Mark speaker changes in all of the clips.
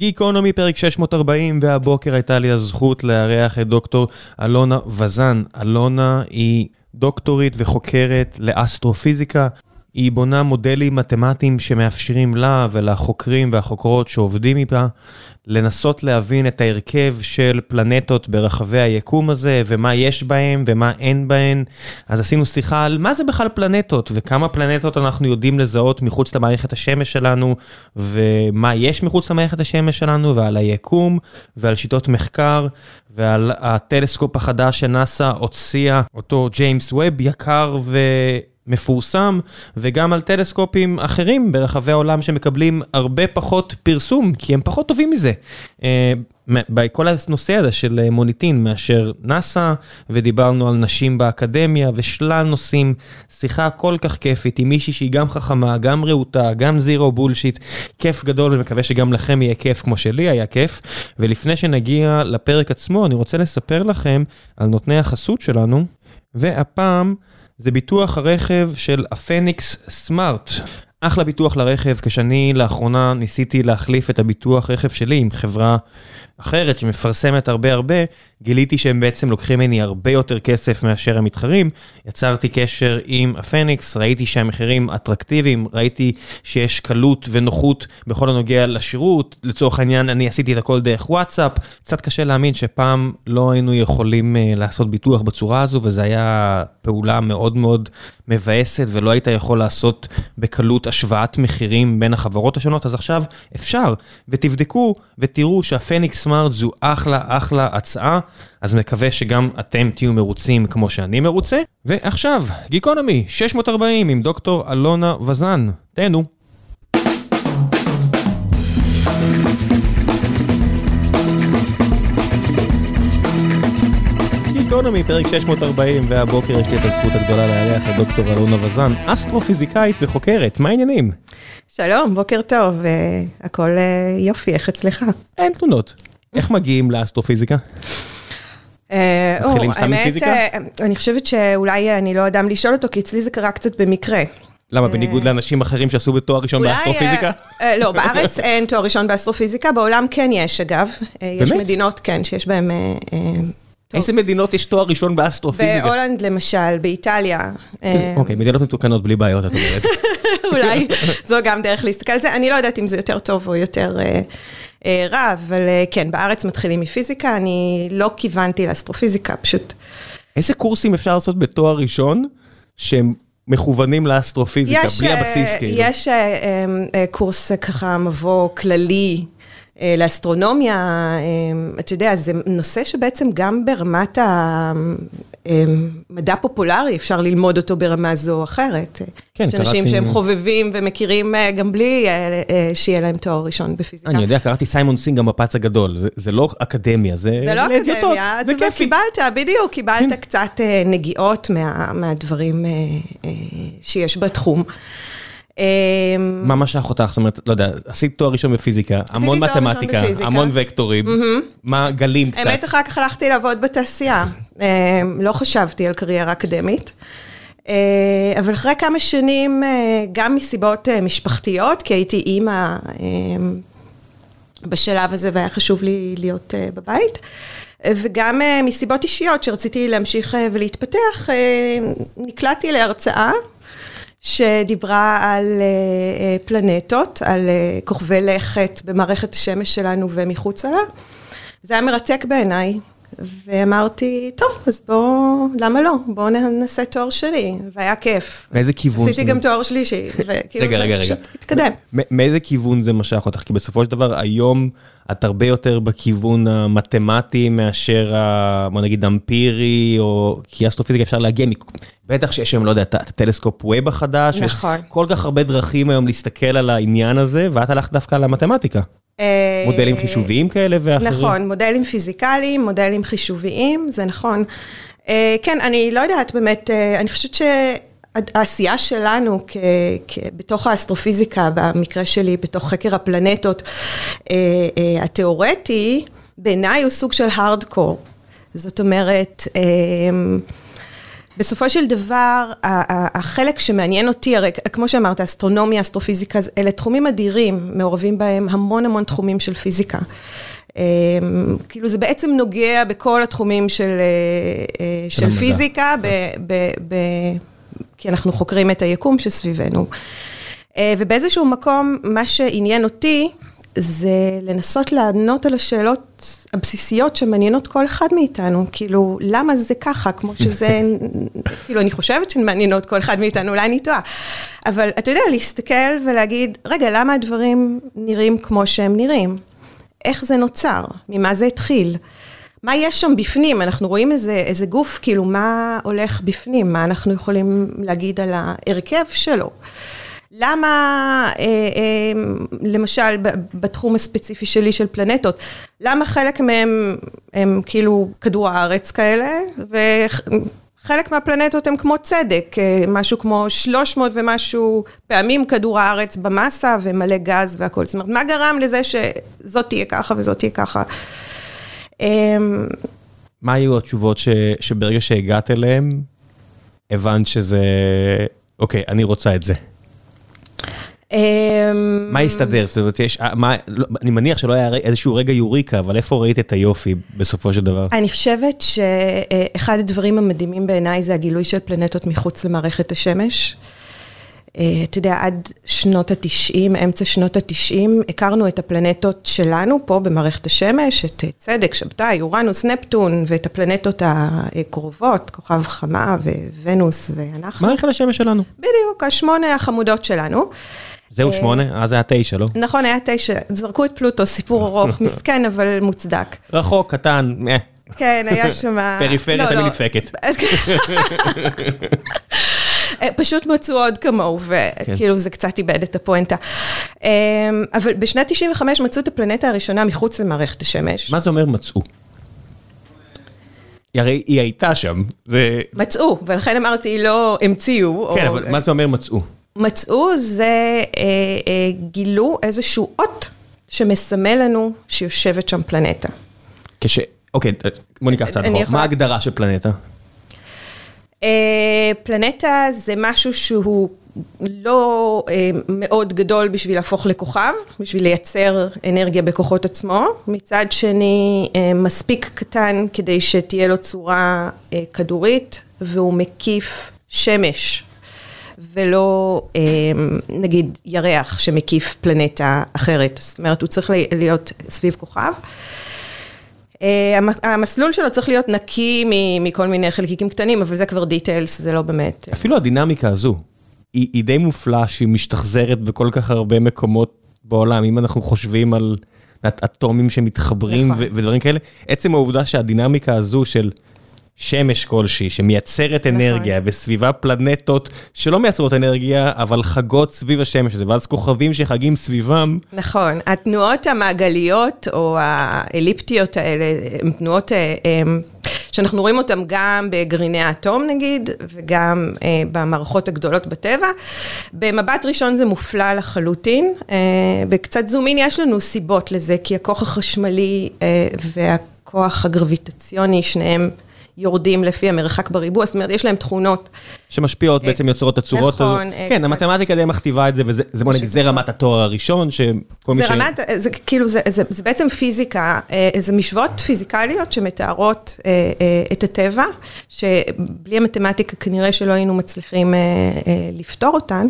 Speaker 1: גיקונומי פרק 640, והבוקר הייתה לי הזכות לארח את דוקטור אלונה וזן. אלונה היא דוקטורית וחוקרת לאסטרופיזיקה. היא בונה מודלים מתמטיים שמאפשרים לה ולחוקרים והחוקרות שעובדים איתה לנסות להבין את ההרכב של פלנטות ברחבי היקום הזה ומה יש בהם ומה אין בהן. אז עשינו שיחה על מה זה בכלל פלנטות וכמה פלנטות אנחנו יודעים לזהות מחוץ למערכת השמש שלנו ומה יש מחוץ למערכת השמש שלנו ועל היקום ועל שיטות מחקר ועל הטלסקופ החדש שנאסא הוציאה אותו ג'יימס ווב יקר ו... מפורסם, וגם על טלסקופים אחרים ברחבי העולם שמקבלים הרבה פחות פרסום, כי הם פחות טובים מזה. אה, בכל הנושא הזה של מוניטין מאשר נאסא, ודיברנו על נשים באקדמיה ושלל נושאים, שיחה כל כך כיפית עם מישהי שהיא גם חכמה, גם רהוטה, גם זירו בולשיט, כיף גדול ומקווה שגם לכם יהיה כיף כמו שלי היה כיף. ולפני שנגיע לפרק עצמו, אני רוצה לספר לכם על נותני החסות שלנו, והפעם... זה ביטוח הרכב של הפניקס סמארט. אחלה ביטוח לרכב, כשאני לאחרונה ניסיתי להחליף את הביטוח רכב שלי עם חברה אחרת שמפרסמת הרבה הרבה, גיליתי שהם בעצם לוקחים ממני הרבה יותר כסף מאשר המתחרים. יצרתי קשר עם הפניקס, ראיתי שהמחירים אטרקטיביים, ראיתי שיש קלות ונוחות בכל הנוגע לשירות. לצורך העניין, אני עשיתי את הכל דרך וואטסאפ. קצת קשה להאמין שפעם לא היינו יכולים uh, לעשות ביטוח בצורה הזו, וזו הייתה פעולה מאוד מאוד מבאסת, ולא היית יכול לעשות בקלות השוואת מחירים בין החברות השונות, אז עכשיו אפשר, ותבדקו ותראו שהפניקס סמארט זו אחלה אחלה הצעה, אז מקווה שגם אתם תהיו מרוצים כמו שאני מרוצה. ועכשיו, גיקונומי 640 עם דוקטור אלונה וזן, תהנו. גיקונומי, פרק 640, והבוקר יש לי את הזכות הגדולה לארח את דוקטור אלונה וזן, אסטרופיזיקאית וחוקרת, מה העניינים?
Speaker 2: שלום, בוקר טוב, הכל יופי, איך אצלך?
Speaker 1: אין תלונות. איך מגיעים לאסטרופיזיקה?
Speaker 2: אה, מתחילים סתם מפיזיקה? אה, אני חושבת שאולי אני לא אדם לשאול אותו, כי אצלי זה קרה קצת במקרה.
Speaker 1: למה, בניגוד לאנשים אחרים שעשו בתואר ראשון באסטרופיזיקה?
Speaker 2: אה, לא, בארץ אין תואר ראשון באסטרופיזיקה, בעולם כן יש אגב. באמת? יש מדינות, כן, שיש בהן...
Speaker 1: איזה מדינות יש תואר ראשון באסטרופיזיקה?
Speaker 2: בהולנד למשל, באיטליה.
Speaker 1: אוקיי, מדינות מתוקנות בלי בעיות, את אומרת.
Speaker 2: אולי, זו גם דרך להסתכל על זה. אני לא יודעת אם זה יותר טוב או יותר... אה, רע, אבל אה, כן, בארץ מתחילים מפיזיקה, אני לא כיוונתי לאסטרופיזיקה, פשוט.
Speaker 1: איזה קורסים אפשר לעשות בתואר ראשון שהם מכוונים לאסטרופיזיקה, יש, בלי הבסיס כאילו?
Speaker 2: יש קורס ככה מבוא כללי. לאסטרונומיה, אתה יודע, זה נושא שבעצם גם ברמת המדע פופולרי, אפשר ללמוד אותו ברמה זו או אחרת. כן, יש אנשים שהם חובבים ומכירים גם בלי שיהיה להם תואר ראשון בפיזיקה.
Speaker 1: אני יודע, קראתי סיימון סינג המפץ הגדול, זה לא אקדמיה, זה
Speaker 2: זה לא אקדמיה, זה כיף. קיבלת, בדיוק, קיבלת כן. קצת נגיעות מהדברים שיש בתחום.
Speaker 1: אמ, מה משך אותך? זאת אומרת, לא יודע, עשית תואר ראשון בפיזיקה, המון מתמטיקה, המון וקטורים, מה גלים קצת.
Speaker 2: האמת, אחר כך הלכתי לעבוד בתעשייה. אמ, לא חשבתי על קריירה אקדמית. אמ, אבל אחרי כמה שנים, אה, גם מסיבות אה, משפחתיות, כי הייתי אימא בשלב הזה והיה חשוב לי להיות אה, בבית, וגם מסיבות אישיות שרציתי להמשיך ולהתפתח, נקלעתי להרצאה שדיברה על אה, אה, פלנטות, על אה, כוכבי לכת במערכת השמש שלנו ומחוצה לה. זה היה מרתק בעיניי, ואמרתי, טוב, אז בואו, למה לא? בואו נעשה תואר שני, והיה כיף.
Speaker 1: מאיזה כיוון?
Speaker 2: עשיתי גם תואר שלישי, וכאילו
Speaker 1: רגע, רגע, רגע.
Speaker 2: התקדם.
Speaker 1: מאיזה כיוון זה משך אותך? כי בסופו של דבר, היום את הרבה יותר בכיוון המתמטי מאשר, בוא נגיד, אמפירי, או כי אסטרופיזיקה אפשר להגיע, בטח שיש היום, לא יודע, את הטלסקופ ווב החדש.
Speaker 2: נכון.
Speaker 1: כל כך הרבה דרכים היום להסתכל על העניין הזה, ואת הלכת דווקא על המתמטיקה. אה, מודלים חישוביים כאלה ואחרים?
Speaker 2: נכון, מודלים פיזיקליים, מודלים חישוביים, זה נכון. אה, כן, אני לא יודעת באמת, אה, אני חושבת שהעשייה שלנו בתוך האסטרופיזיקה, במקרה שלי, בתוך חקר הפלנטות התיאורטי, בעיניי הוא סוג של הארדקור. זאת אומרת, בסופו של דבר, החלק שמעניין אותי, הרי כמו שאמרת, אסטרונומיה, אסטרופיזיקה, אלה תחומים אדירים, מעורבים בהם המון המון תחומים של פיזיקה. כאילו זה בעצם נוגע בכל התחומים של, של פיזיקה, ב, ב, ב, כי אנחנו חוקרים את היקום שסביבנו. ובאיזשהו מקום, מה שעניין אותי, זה לנסות לענות על השאלות הבסיסיות שמעניינות כל אחד מאיתנו, כאילו, למה זה ככה, כמו שזה, כאילו, אני חושבת שהן מעניינות כל אחד מאיתנו, אולי אני טועה, אבל אתה יודע, להסתכל ולהגיד, רגע, למה הדברים נראים כמו שהם נראים? איך זה נוצר? ממה זה התחיל? מה יש שם בפנים? אנחנו רואים איזה, איזה גוף, כאילו, מה הולך בפנים? מה אנחנו יכולים להגיד על ההרכב שלו? למה, אה, אה, למשל, בתחום הספציפי שלי של פלנטות, למה חלק מהם הם כאילו כדור הארץ כאלה, וחלק מהפלנטות הם כמו צדק, אה, משהו כמו 300 ומשהו פעמים כדור הארץ במסה ומלא גז והכל. זאת אומרת, מה גרם לזה שזאת תהיה ככה וזאת תהיה ככה?
Speaker 1: מה היו התשובות ש, שברגע שהגעת אליהם, הבנת שזה, אוקיי, אני רוצה את זה? מה הסתדר? זאת אומרת, יש, מה, אני מניח שלא היה איזשהו רגע יוריקה, אבל איפה ראית את היופי בסופו של דבר?
Speaker 2: אני חושבת שאחד הדברים המדהימים בעיניי זה הגילוי של פלנטות מחוץ למערכת השמש. אתה יודע, עד שנות ה-90, אמצע שנות ה-90, הכרנו את הפלנטות שלנו פה במערכת השמש, את צדק, שבתאי, אורנוס, נפטון, ואת הפלנטות הקרובות, כוכב חמה וונוס ואנחנו.
Speaker 1: מערכת השמש שלנו.
Speaker 2: בדיוק, השמונה החמודות שלנו.
Speaker 1: זהו שמונה? אז היה תשע, לא?
Speaker 2: נכון, היה תשע. זרקו את פלוטו, סיפור ארוך, מסכן, אבל מוצדק.
Speaker 1: רחוק, קטן, אה.
Speaker 2: כן, היה שם...
Speaker 1: פריפריה תמיד נדפקת.
Speaker 2: פשוט מצאו עוד כמוהו, וכאילו זה קצת איבד את הפואנטה. אבל בשנת 95 מצאו את הפלנטה הראשונה מחוץ למערכת השמש.
Speaker 1: מה זה אומר מצאו? הרי היא הייתה שם.
Speaker 2: מצאו, ולכן אמרתי, לא המציאו.
Speaker 1: כן, אבל מה זה אומר מצאו?
Speaker 2: מצאו זה, אה, אה, גילו איזשהו אות שמסמל לנו שיושבת שם פלנטה.
Speaker 1: כש... אוקיי, בוא ניקח צעד אחורה. מה ההגדרה של פלנטה?
Speaker 2: אה, פלנטה זה משהו שהוא לא אה, מאוד גדול בשביל להפוך לכוכב, בשביל לייצר אנרגיה בכוחות עצמו. מצד שני, אה, מספיק קטן כדי שתהיה לו צורה אה, כדורית, והוא מקיף שמש. ולא נגיד ירח שמקיף פלנטה אחרת, זאת אומרת הוא צריך להיות סביב כוכב. המסלול שלו צריך להיות נקי מכל מיני חלקיקים קטנים, אבל זה כבר דיטיילס, זה לא באמת.
Speaker 1: אפילו הדינמיקה הזו, היא, היא די מופלאה שהיא משתחזרת בכל כך הרבה מקומות בעולם, אם אנחנו חושבים על אטומים שמתחברים נכון. ודברים כאלה, עצם העובדה שהדינמיקה הזו של... שמש כלשהי שמייצרת נכון. אנרגיה בסביבה פלנטות שלא מייצרות אנרגיה, אבל חגות סביב השמש הזה, ואז כוכבים שחגים סביבם.
Speaker 2: נכון, התנועות המעגליות או האליפטיות האלה, הן תנועות... הם, אה, שאנחנו רואים אותם גם בגרעיני האטום נגיד, וגם אה, במערכות הגדולות בטבע. במבט ראשון זה מופלא לחלוטין. אה, בקצת זומין יש לנו סיבות לזה, כי הכוח החשמלי אה, והכוח הגרביטציוני, שניהם יורדים לפי המרחק בריבוע, זאת אומרת, יש להם תכונות.
Speaker 1: שמשפיעות, בעצם יוצרות את הצורות. נכון. כן, המתמטיקה די מכתיבה את זה, וזה, בוא נגיד, זה רמת התואר הראשון, שכל מי ש...
Speaker 2: זה רמת, זה כאילו, זה בעצם פיזיקה, אה, זה משוואות פיזיקליות שמתארות אה, אה, את הטבע, שבלי המתמטיקה כנראה שלא היינו מצליחים לפתור אותן.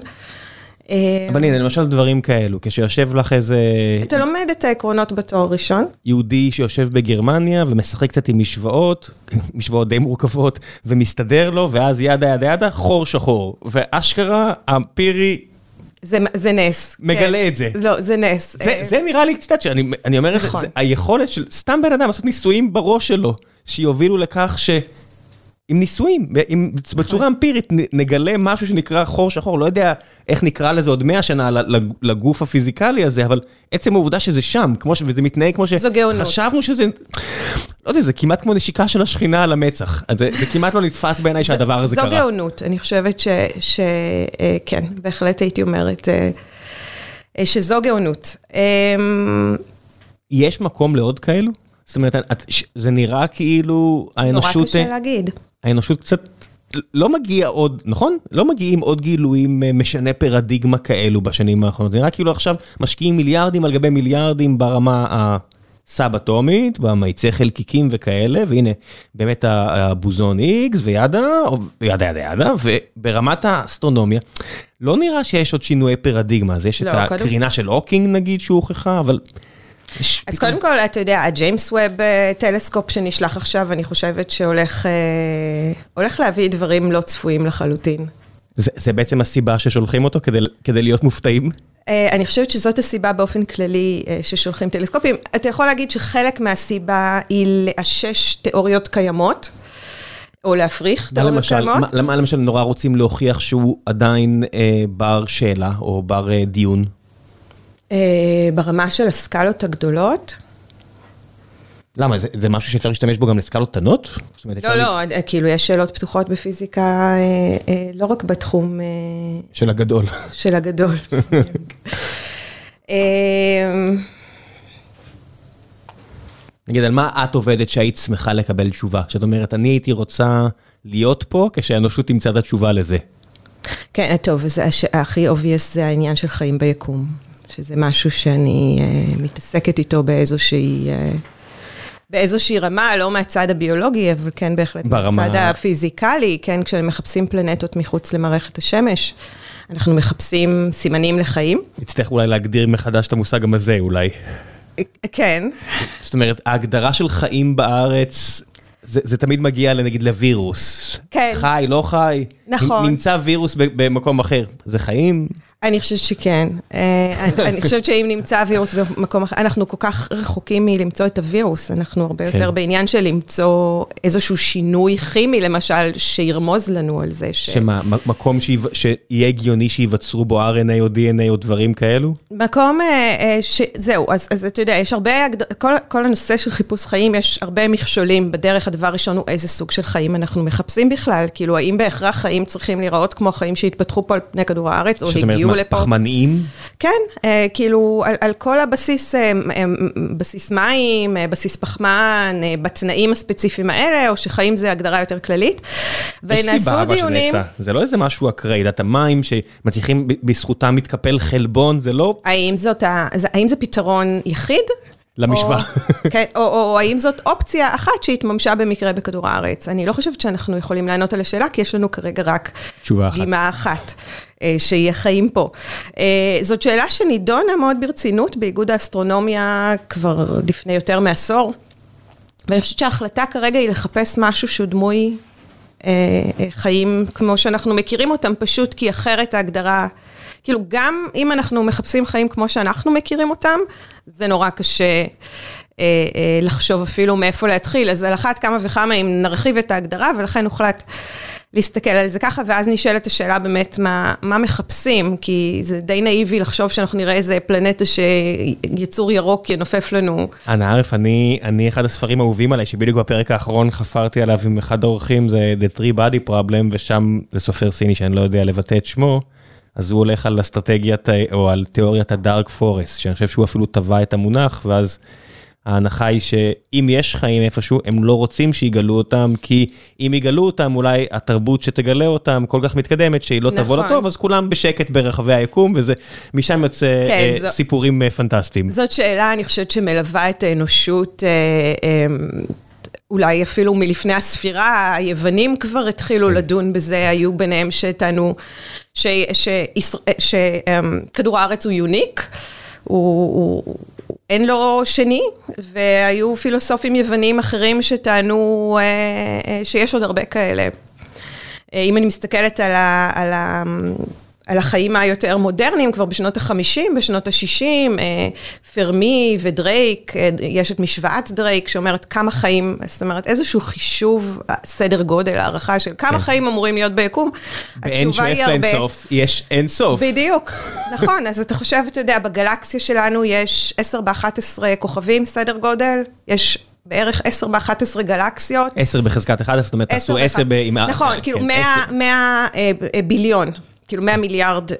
Speaker 1: אבל הנה, למשל דברים כאלו, כשיושב לך איזה...
Speaker 2: אתה לומד את העקרונות בתואר ראשון.
Speaker 1: יהודי שיושב בגרמניה ומשחק קצת עם משוואות, משוואות די מורכבות, ומסתדר לו, ואז ידה ידה ידה, חור שחור. ואשכרה, אמפירי...
Speaker 2: זה, זה נס.
Speaker 1: מגלה כן. את זה.
Speaker 2: לא, זה נס.
Speaker 1: זה, זה נראה לי קצת, שאני אומר את נכון. זה, היכולת של סתם בן אדם לעשות ניסויים בראש שלו, שיובילו לכך ש... עם ניסויים, עם, בצורה אמפירית נגלה משהו שנקרא חור שחור, לא יודע איך נקרא לזה עוד 100 שנה לגוף הפיזיקלי הזה, אבל עצם העובדה שזה שם, כמו ש... וזה מתנהג כמו ש...
Speaker 2: זו גאונות.
Speaker 1: חשבנו שזה, לא יודע, זה כמעט כמו נשיקה של השכינה על המצח. זה, זה כמעט לא נתפס בעיניי שהדבר הזה
Speaker 2: זו
Speaker 1: קרה.
Speaker 2: זו גאונות, אני חושבת שכן, אה, בהחלט הייתי אומרת אה, אה, שזו גאונות. אמ,
Speaker 1: יש מקום לעוד כאלו? זאת אומרת, את, זה נראה כאילו האנושות...
Speaker 2: נורא קשה להגיד.
Speaker 1: האנושות קצת לא מגיע עוד, נכון? לא מגיעים עוד גילויים משנה פרדיגמה כאלו בשנים האחרונות. נראה כאילו עכשיו משקיעים מיליארדים על גבי מיליארדים ברמה הסאב-אטומית, במאיצי חלקיקים וכאלה, והנה, באמת הבוזון X וידה, וידה ידה ידה, וברמת האסטרונומיה, לא נראה שיש עוד שינויי פרדיגמה, אז יש את הקרינה של הוקינג נגיד שהוכחה, אבל...
Speaker 2: אז קודם כל, אתה יודע, הג'יימס ווב טלסקופ שנשלח עכשיו, אני חושבת שהולך להביא דברים לא צפויים לחלוטין.
Speaker 1: זה בעצם הסיבה ששולחים אותו כדי להיות מופתעים?
Speaker 2: אני חושבת שזאת הסיבה באופן כללי ששולחים טלסקופים. אתה יכול להגיד שחלק מהסיבה היא לאשש תיאוריות קיימות, או להפריך תיאוריות קיימות.
Speaker 1: למה למשל נורא רוצים להוכיח שהוא עדיין בר שאלה או בר דיון?
Speaker 2: ברמה של הסקלות הגדולות.
Speaker 1: למה? זה משהו שאפשר להשתמש בו גם לסקלות קטנות?
Speaker 2: לא, לא, כאילו יש שאלות פתוחות בפיזיקה, לא רק בתחום...
Speaker 1: של הגדול.
Speaker 2: של הגדול.
Speaker 1: נגיד, על מה את עובדת שהיית שמחה לקבל תשובה? שאת אומרת, אני הייתי רוצה להיות פה כשהאנושות תמצא את התשובה לזה.
Speaker 2: כן, טוב, הכי obvious זה העניין של חיים ביקום. שזה משהו שאני מתעסקת איתו באיזושהי... באיזושהי רמה, לא מהצד הביולוגי, אבל כן בהחלט מהצד הפיזיקלי, כן, כשמחפשים פלנטות מחוץ למערכת השמש, אנחנו מחפשים סימנים לחיים.
Speaker 1: נצטרך אולי להגדיר מחדש את המושג הזה, אולי.
Speaker 2: כן.
Speaker 1: זאת אומרת, ההגדרה של חיים בארץ, זה תמיד מגיע נגיד לווירוס.
Speaker 2: כן.
Speaker 1: חי, לא חי.
Speaker 2: נכון.
Speaker 1: נמצא וירוס במקום אחר, זה חיים?
Speaker 2: אני חושבת שכן. אני חושבת שאם נמצא וירוס במקום אחר, אנחנו כל כך רחוקים מלמצוא את הווירוס, אנחנו הרבה יותר בעניין של למצוא איזשהו שינוי כימי, למשל, שירמוז לנו על זה.
Speaker 1: שמה, מקום שיהיה הגיוני שיווצרו בו RNA או DNA או דברים כאלו?
Speaker 2: מקום, זהו, אז אתה יודע, יש הרבה, כל הנושא של חיפוש חיים, יש הרבה מכשולים בדרך. הדבר הראשון הוא איזה סוג של חיים אנחנו מחפשים בכלל, כאילו, האם בהכרח חיים צריכים להיראות כמו חיים שהתפתחו פה על פני כדור הארץ, או הגיעו לפה.
Speaker 1: פחמניים?
Speaker 2: כן, כאילו, על כל הבסיס, בסיס מים, בסיס פחמן, בתנאים הספציפיים האלה, או שחיים זה הגדרה יותר כללית.
Speaker 1: יש סיבה אבל שנעשה, זה לא איזה משהו אקראי, דת המים שמצליחים בזכותם מתקפל חלבון, זה לא...
Speaker 2: האם זה פתרון יחיד?
Speaker 1: למשוואה.
Speaker 2: כן, או האם זאת אופציה אחת שהתממשה במקרה בכדור הארץ. אני לא חושבת שאנחנו יכולים לענות על השאלה, כי יש לנו כרגע רק דגימה אחת, שיהיה חיים פה. זאת שאלה שנידונה מאוד ברצינות באיגוד האסטרונומיה כבר לפני יותר מעשור, ואני חושבת שההחלטה כרגע היא לחפש משהו שהוא דמוי חיים כמו שאנחנו מכירים אותם, פשוט כי אחרת ההגדרה... כאילו, גם אם אנחנו מחפשים חיים כמו שאנחנו מכירים אותם, זה נורא קשה לחשוב אפילו מאיפה להתחיל. אז על אחת כמה וכמה אם נרחיב את ההגדרה, ולכן הוחלט להסתכל על זה ככה, ואז נשאלת השאלה באמת, מה מחפשים? כי זה די נאיבי לחשוב שאנחנו נראה איזה פלנטה שיצור ירוק ינופף לנו.
Speaker 1: אנא ערף, אני אחד הספרים האהובים עליי, שבדיוק בפרק האחרון חפרתי עליו עם אחד האורחים, זה The Three Body Problem, ושם זה סופר סיני שאני לא יודע לבטא את שמו. אז הוא הולך על אסטרטגיית, או על תיאוריית הדארק פורסט, שאני חושב שהוא אפילו טבע את המונח, ואז ההנחה היא שאם יש חיים איפשהו, הם לא רוצים שיגלו אותם, כי אם יגלו אותם, אולי התרבות שתגלה אותם כל כך מתקדמת, שהיא לא תבוא לטוב, אז כולם בשקט ברחבי היקום, וזה, משם יוצא סיפורים פנטסטיים.
Speaker 2: זאת שאלה, אני חושבת שמלווה את האנושות. אולי אפילו מלפני הספירה, היוונים כבר התחילו לדון בזה, היו ביניהם שטענו שכדור הארץ הוא יוניק, אין לו שני, והיו פילוסופים יוונים אחרים שטענו שיש עוד הרבה כאלה. אם אני מסתכלת על ה... על החיים היותר מודרניים, כבר בשנות ה-50, בשנות ה-60, פרמי ודרייק, יש את משוואת דרייק שאומרת כמה חיים, זאת אומרת איזשהו חישוב, סדר גודל, הערכה של כמה חיים אמורים להיות ביקום.
Speaker 1: באין שואף לאינסוף, יש אינסוף.
Speaker 2: בדיוק, נכון, אז אתה חושב, אתה יודע, בגלקסיה שלנו יש 10 ב-11 כוכבים, סדר גודל, יש... בערך 10 ב-11 גלקסיות.
Speaker 1: 10 בחזקת 11, זאת אומרת, עשו 10 ב...
Speaker 2: נכון, כאילו 100 ביליון. כאילו 100 מיליארד... אה,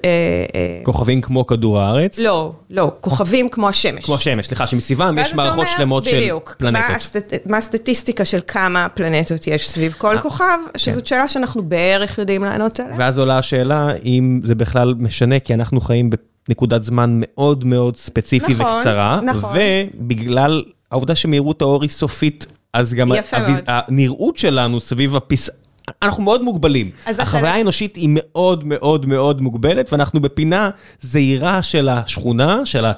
Speaker 2: אה,
Speaker 1: כוכבים כמו כדור הארץ?
Speaker 2: לא, לא, כוכבים כמו השמש.
Speaker 1: כמו השמש, סליחה, שמסביבם יש מערכות שלמות של פלנטות.
Speaker 2: מה, הסטט, מה הסטטיסטיקה של כמה פלנטות יש סביב כל כוכב, שזאת שאלה שאנחנו בערך יודעים לענות עליה.
Speaker 1: ואז עולה השאלה אם זה בכלל משנה, כי אנחנו חיים בנקודת זמן מאוד מאוד ספציפי
Speaker 2: נכון,
Speaker 1: וקצרה,
Speaker 2: נכון.
Speaker 1: ובגלל העובדה שמהירות האור היא סופית, אז גם. הנראות שלנו סביב הפס... אנחנו מאוד מוגבלים. החוויה האנושית היא מאוד מאוד מאוד מוגבלת, ואנחנו בפינה זעירה של השכונה, של, ה...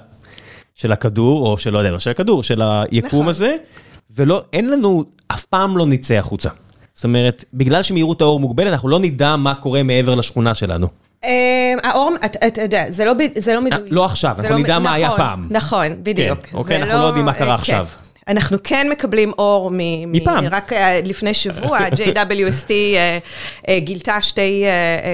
Speaker 1: של הכדור, או של, לא יודע, לא של הכדור, של היקום
Speaker 2: נכון.
Speaker 1: הזה, ולא, אין לנו, אף פעם לא נצא החוצה. זאת אומרת, בגלל שמהירות האור מוגבלת, אנחנו לא נדע מה קורה מעבר לשכונה שלנו.
Speaker 2: אה, האור, אתה יודע, זה לא לא מדויק.
Speaker 1: לא עכשיו, אנחנו
Speaker 2: לא-
Speaker 1: נדע מה היה
Speaker 2: נכון,
Speaker 1: פעם.
Speaker 2: נכון, בדיוק.
Speaker 1: כן, אוקיי, אנחנו לא יודעים מה קרה
Speaker 2: אה,
Speaker 1: עכשיו.
Speaker 2: אנחנו כן מקבלים אור מ... מ-
Speaker 1: מפעם.
Speaker 2: רק אה, לפני שבוע, JWST אה, אה, גילתה שתי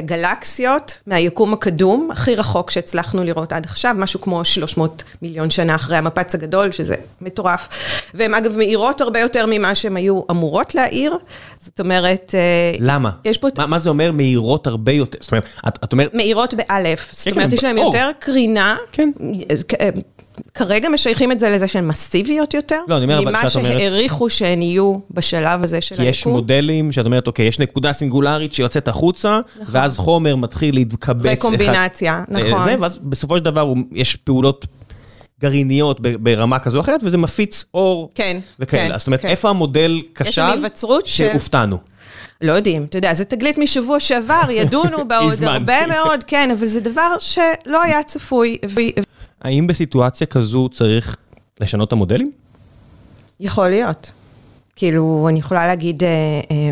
Speaker 2: גלקסיות מהיקום הקדום, הכי רחוק שהצלחנו לראות עד עכשיו, משהו כמו 300 מיליון שנה אחרי המפץ הגדול, שזה מטורף. והן אגב מאירות הרבה יותר ממה שהן היו אמורות להאיר. זאת אומרת...
Speaker 1: למה?
Speaker 2: יש פה...
Speaker 1: מה, מה זה אומר מהירות הרבה יותר? זאת אומרת, את, את אומרת,
Speaker 2: מאירות באלף, זאת
Speaker 1: כן,
Speaker 2: אומרת,
Speaker 1: כן,
Speaker 2: יש להם
Speaker 1: אור.
Speaker 2: יותר קרינה.
Speaker 1: כן.
Speaker 2: כרגע משייכים את זה לזה שהן מסיביות יותר,
Speaker 1: לא, אני אומר, אבל
Speaker 2: ממה
Speaker 1: כשאת אומרת-
Speaker 2: שהעריכו שהן יהיו בשלב הזה של
Speaker 1: כי יש
Speaker 2: היקום.
Speaker 1: מודלים שאת אומרת, אוקיי, יש נקודה סינגולרית שיוצאת החוצה, ואז חומר מתחיל להתקבץ. אחד-
Speaker 2: רקומבינציה, נכון.
Speaker 1: זה, ואז בסופו של דבר יש פעולות גרעיניות ברמה כזו או אחרת, וזה מפיץ אור
Speaker 2: כן,
Speaker 1: וכאלה.
Speaker 2: כן,
Speaker 1: אז זאת אומרת,
Speaker 2: כן.
Speaker 1: איפה המודל כשל
Speaker 2: היווצרות של-
Speaker 1: שהופתענו?
Speaker 2: לא יודעים, אתה יודע, זה תגלית משבוע שעבר, ידונו בעוד. הרבה מאוד, כן, אבל זה דבר שלא היה צפוי, ו-
Speaker 1: האם בסיטואציה כזו צריך לשנות את המודלים?
Speaker 2: יכול להיות. כאילו, אני יכולה להגיד אה, אה,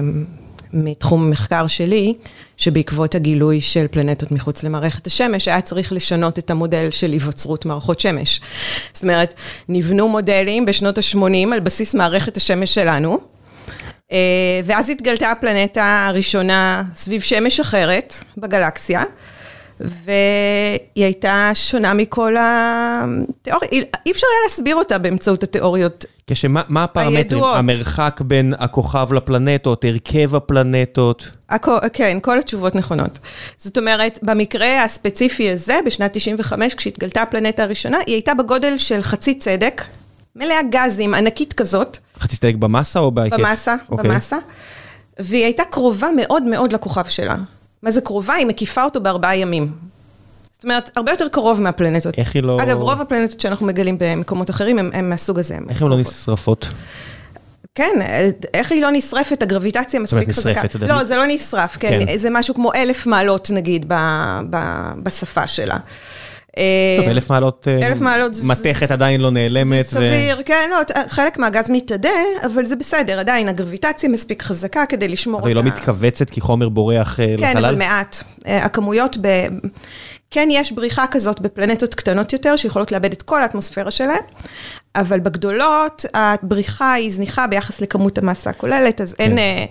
Speaker 2: מתחום המחקר שלי, שבעקבות הגילוי של פלנטות מחוץ למערכת השמש, היה צריך לשנות את המודל של היווצרות מערכות שמש. זאת אומרת, נבנו מודלים בשנות ה-80 על בסיס מערכת השמש שלנו, אה, ואז התגלתה הפלנטה הראשונה סביב שמש אחרת בגלקסיה, והיא הייתה שונה מכל התיאוריה, אי אפשר היה להסביר אותה באמצעות התיאוריות
Speaker 1: כשמה מה הפרמטרים?
Speaker 2: הידועות.
Speaker 1: המרחק בין הכוכב לפלנטות, הרכב הפלנטות?
Speaker 2: הכל, כן, כל התשובות נכונות. זאת אומרת, במקרה הספציפי הזה, בשנת 95, כשהתגלתה הפלנטה הראשונה, היא הייתה בגודל של חצי צדק, מלאה גזים, ענקית כזאת,
Speaker 1: חצי סטייק במסה או בהיקף?
Speaker 2: במסה,
Speaker 1: אוקיי.
Speaker 2: במסה, והיא הייתה קרובה מאוד מאוד לכוכב שלה. מה זה קרובה? היא מקיפה אותו בארבעה ימים. זאת אומרת, הרבה יותר קרוב מהפלנטות.
Speaker 1: איך היא לא...
Speaker 2: אגב, רוב הפלנטות שאנחנו מגלים במקומות אחרים הם, הם מהסוג הזה. הם
Speaker 1: איך הן לא. נשרפות?
Speaker 2: כן, איך היא לא נשרפת? הגרביטציה מספיק
Speaker 1: אומרת,
Speaker 2: חזקה.
Speaker 1: נשרפת, אתה יודע.
Speaker 2: לא, זה לא נשרף, כן.
Speaker 1: כן.
Speaker 2: זה משהו כמו אלף מעלות, נגיד, ב, ב, בשפה שלה.
Speaker 1: טוב,
Speaker 2: אה,
Speaker 1: אלף מעלות... אה,
Speaker 2: אלף מעלות זה-
Speaker 1: מתכת עדיין לא נעלמת. ו-
Speaker 2: סביר, כן, לא, חלק מהגז מתאדה, אבל זה בסדר, עדיין הגרביטציה מספיק חזקה כדי לשמור
Speaker 1: אבל היא
Speaker 2: אותה.
Speaker 1: לא מתכווצת כי חומר בורח אה, לחלל?
Speaker 2: כן, אבל מעט. הכמויות ב... כן, יש בריחה כזאת בפלנטות קטנות יותר, שיכולות לאבד את כל האטמוספירה שלהן, אבל בגדולות, הבריחה היא זניחה ביחס לכמות המסה הכוללת, אז אין,
Speaker 1: כן.
Speaker 2: אה,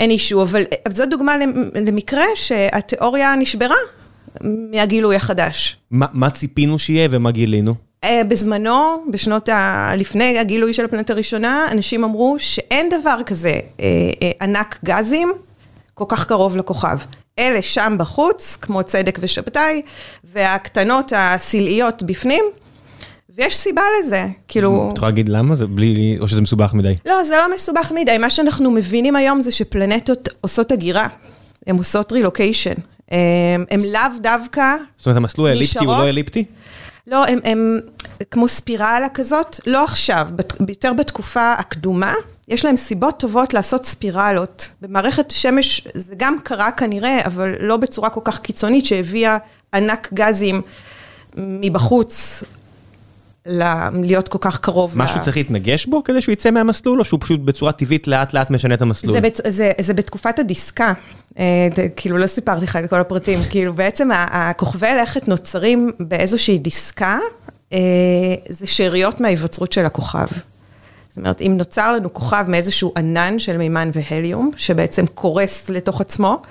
Speaker 2: אין אישו. אבל אבל זו דוגמה למ- למקרה שהתיאוריה נשברה מהגילוי החדש.
Speaker 1: מה מה ציפינו שיהיה ומה גילינו?
Speaker 2: אה, בזמנו, בשנות ה... לפני הגילוי של הפלנטה הראשונה, אנשים אמרו שאין דבר כזה אה, אה, ענק גזים כל כך קרוב לכוכב. אלה שם בחוץ, כמו צדק ושבתאי, והקטנות הסלעיות בפנים, ויש סיבה לזה, כאילו...
Speaker 1: את יכולה להגיד למה? זה בלי... או שזה מסובך מדי?
Speaker 2: לא, זה לא מסובך מדי, מה שאנחנו מבינים היום זה שפלנטות עושות הגירה, הן עושות רילוקיישן. הן לאו דווקא
Speaker 1: זאת אומרת, המסלול האליפטי הוא לא
Speaker 2: נשארות?
Speaker 1: אליפטי?
Speaker 2: לא, הם, הם כמו ספירלה כזאת, לא עכשיו, יותר בתקופה הקדומה, יש להם סיבות טובות לעשות ספירלות. במערכת השמש זה גם קרה כנראה, אבל לא בצורה כל כך קיצונית שהביאה ענק גזים מבחוץ להיות כל כך קרוב.
Speaker 1: משהו
Speaker 2: ל-
Speaker 1: צריך להתנגש בו כדי שהוא יצא מהמסלול, או שהוא פשוט בצורה טבעית לאט לאט משנה את המסלול?
Speaker 2: זה, בצ... זה, זה בתקופת הדיסקה, אה, ד- כאילו לא סיפרתי לך את כל הפרטים, כאילו בעצם הכוכבי לכת נוצרים באיזושהי דיסקה, אה, זה שאריות מההיווצרות של הכוכב. זאת אומרת, אם נוצר לנו כוכב מאיזשהו ענן של מימן והליום, שבעצם קורס לתוך עצמו,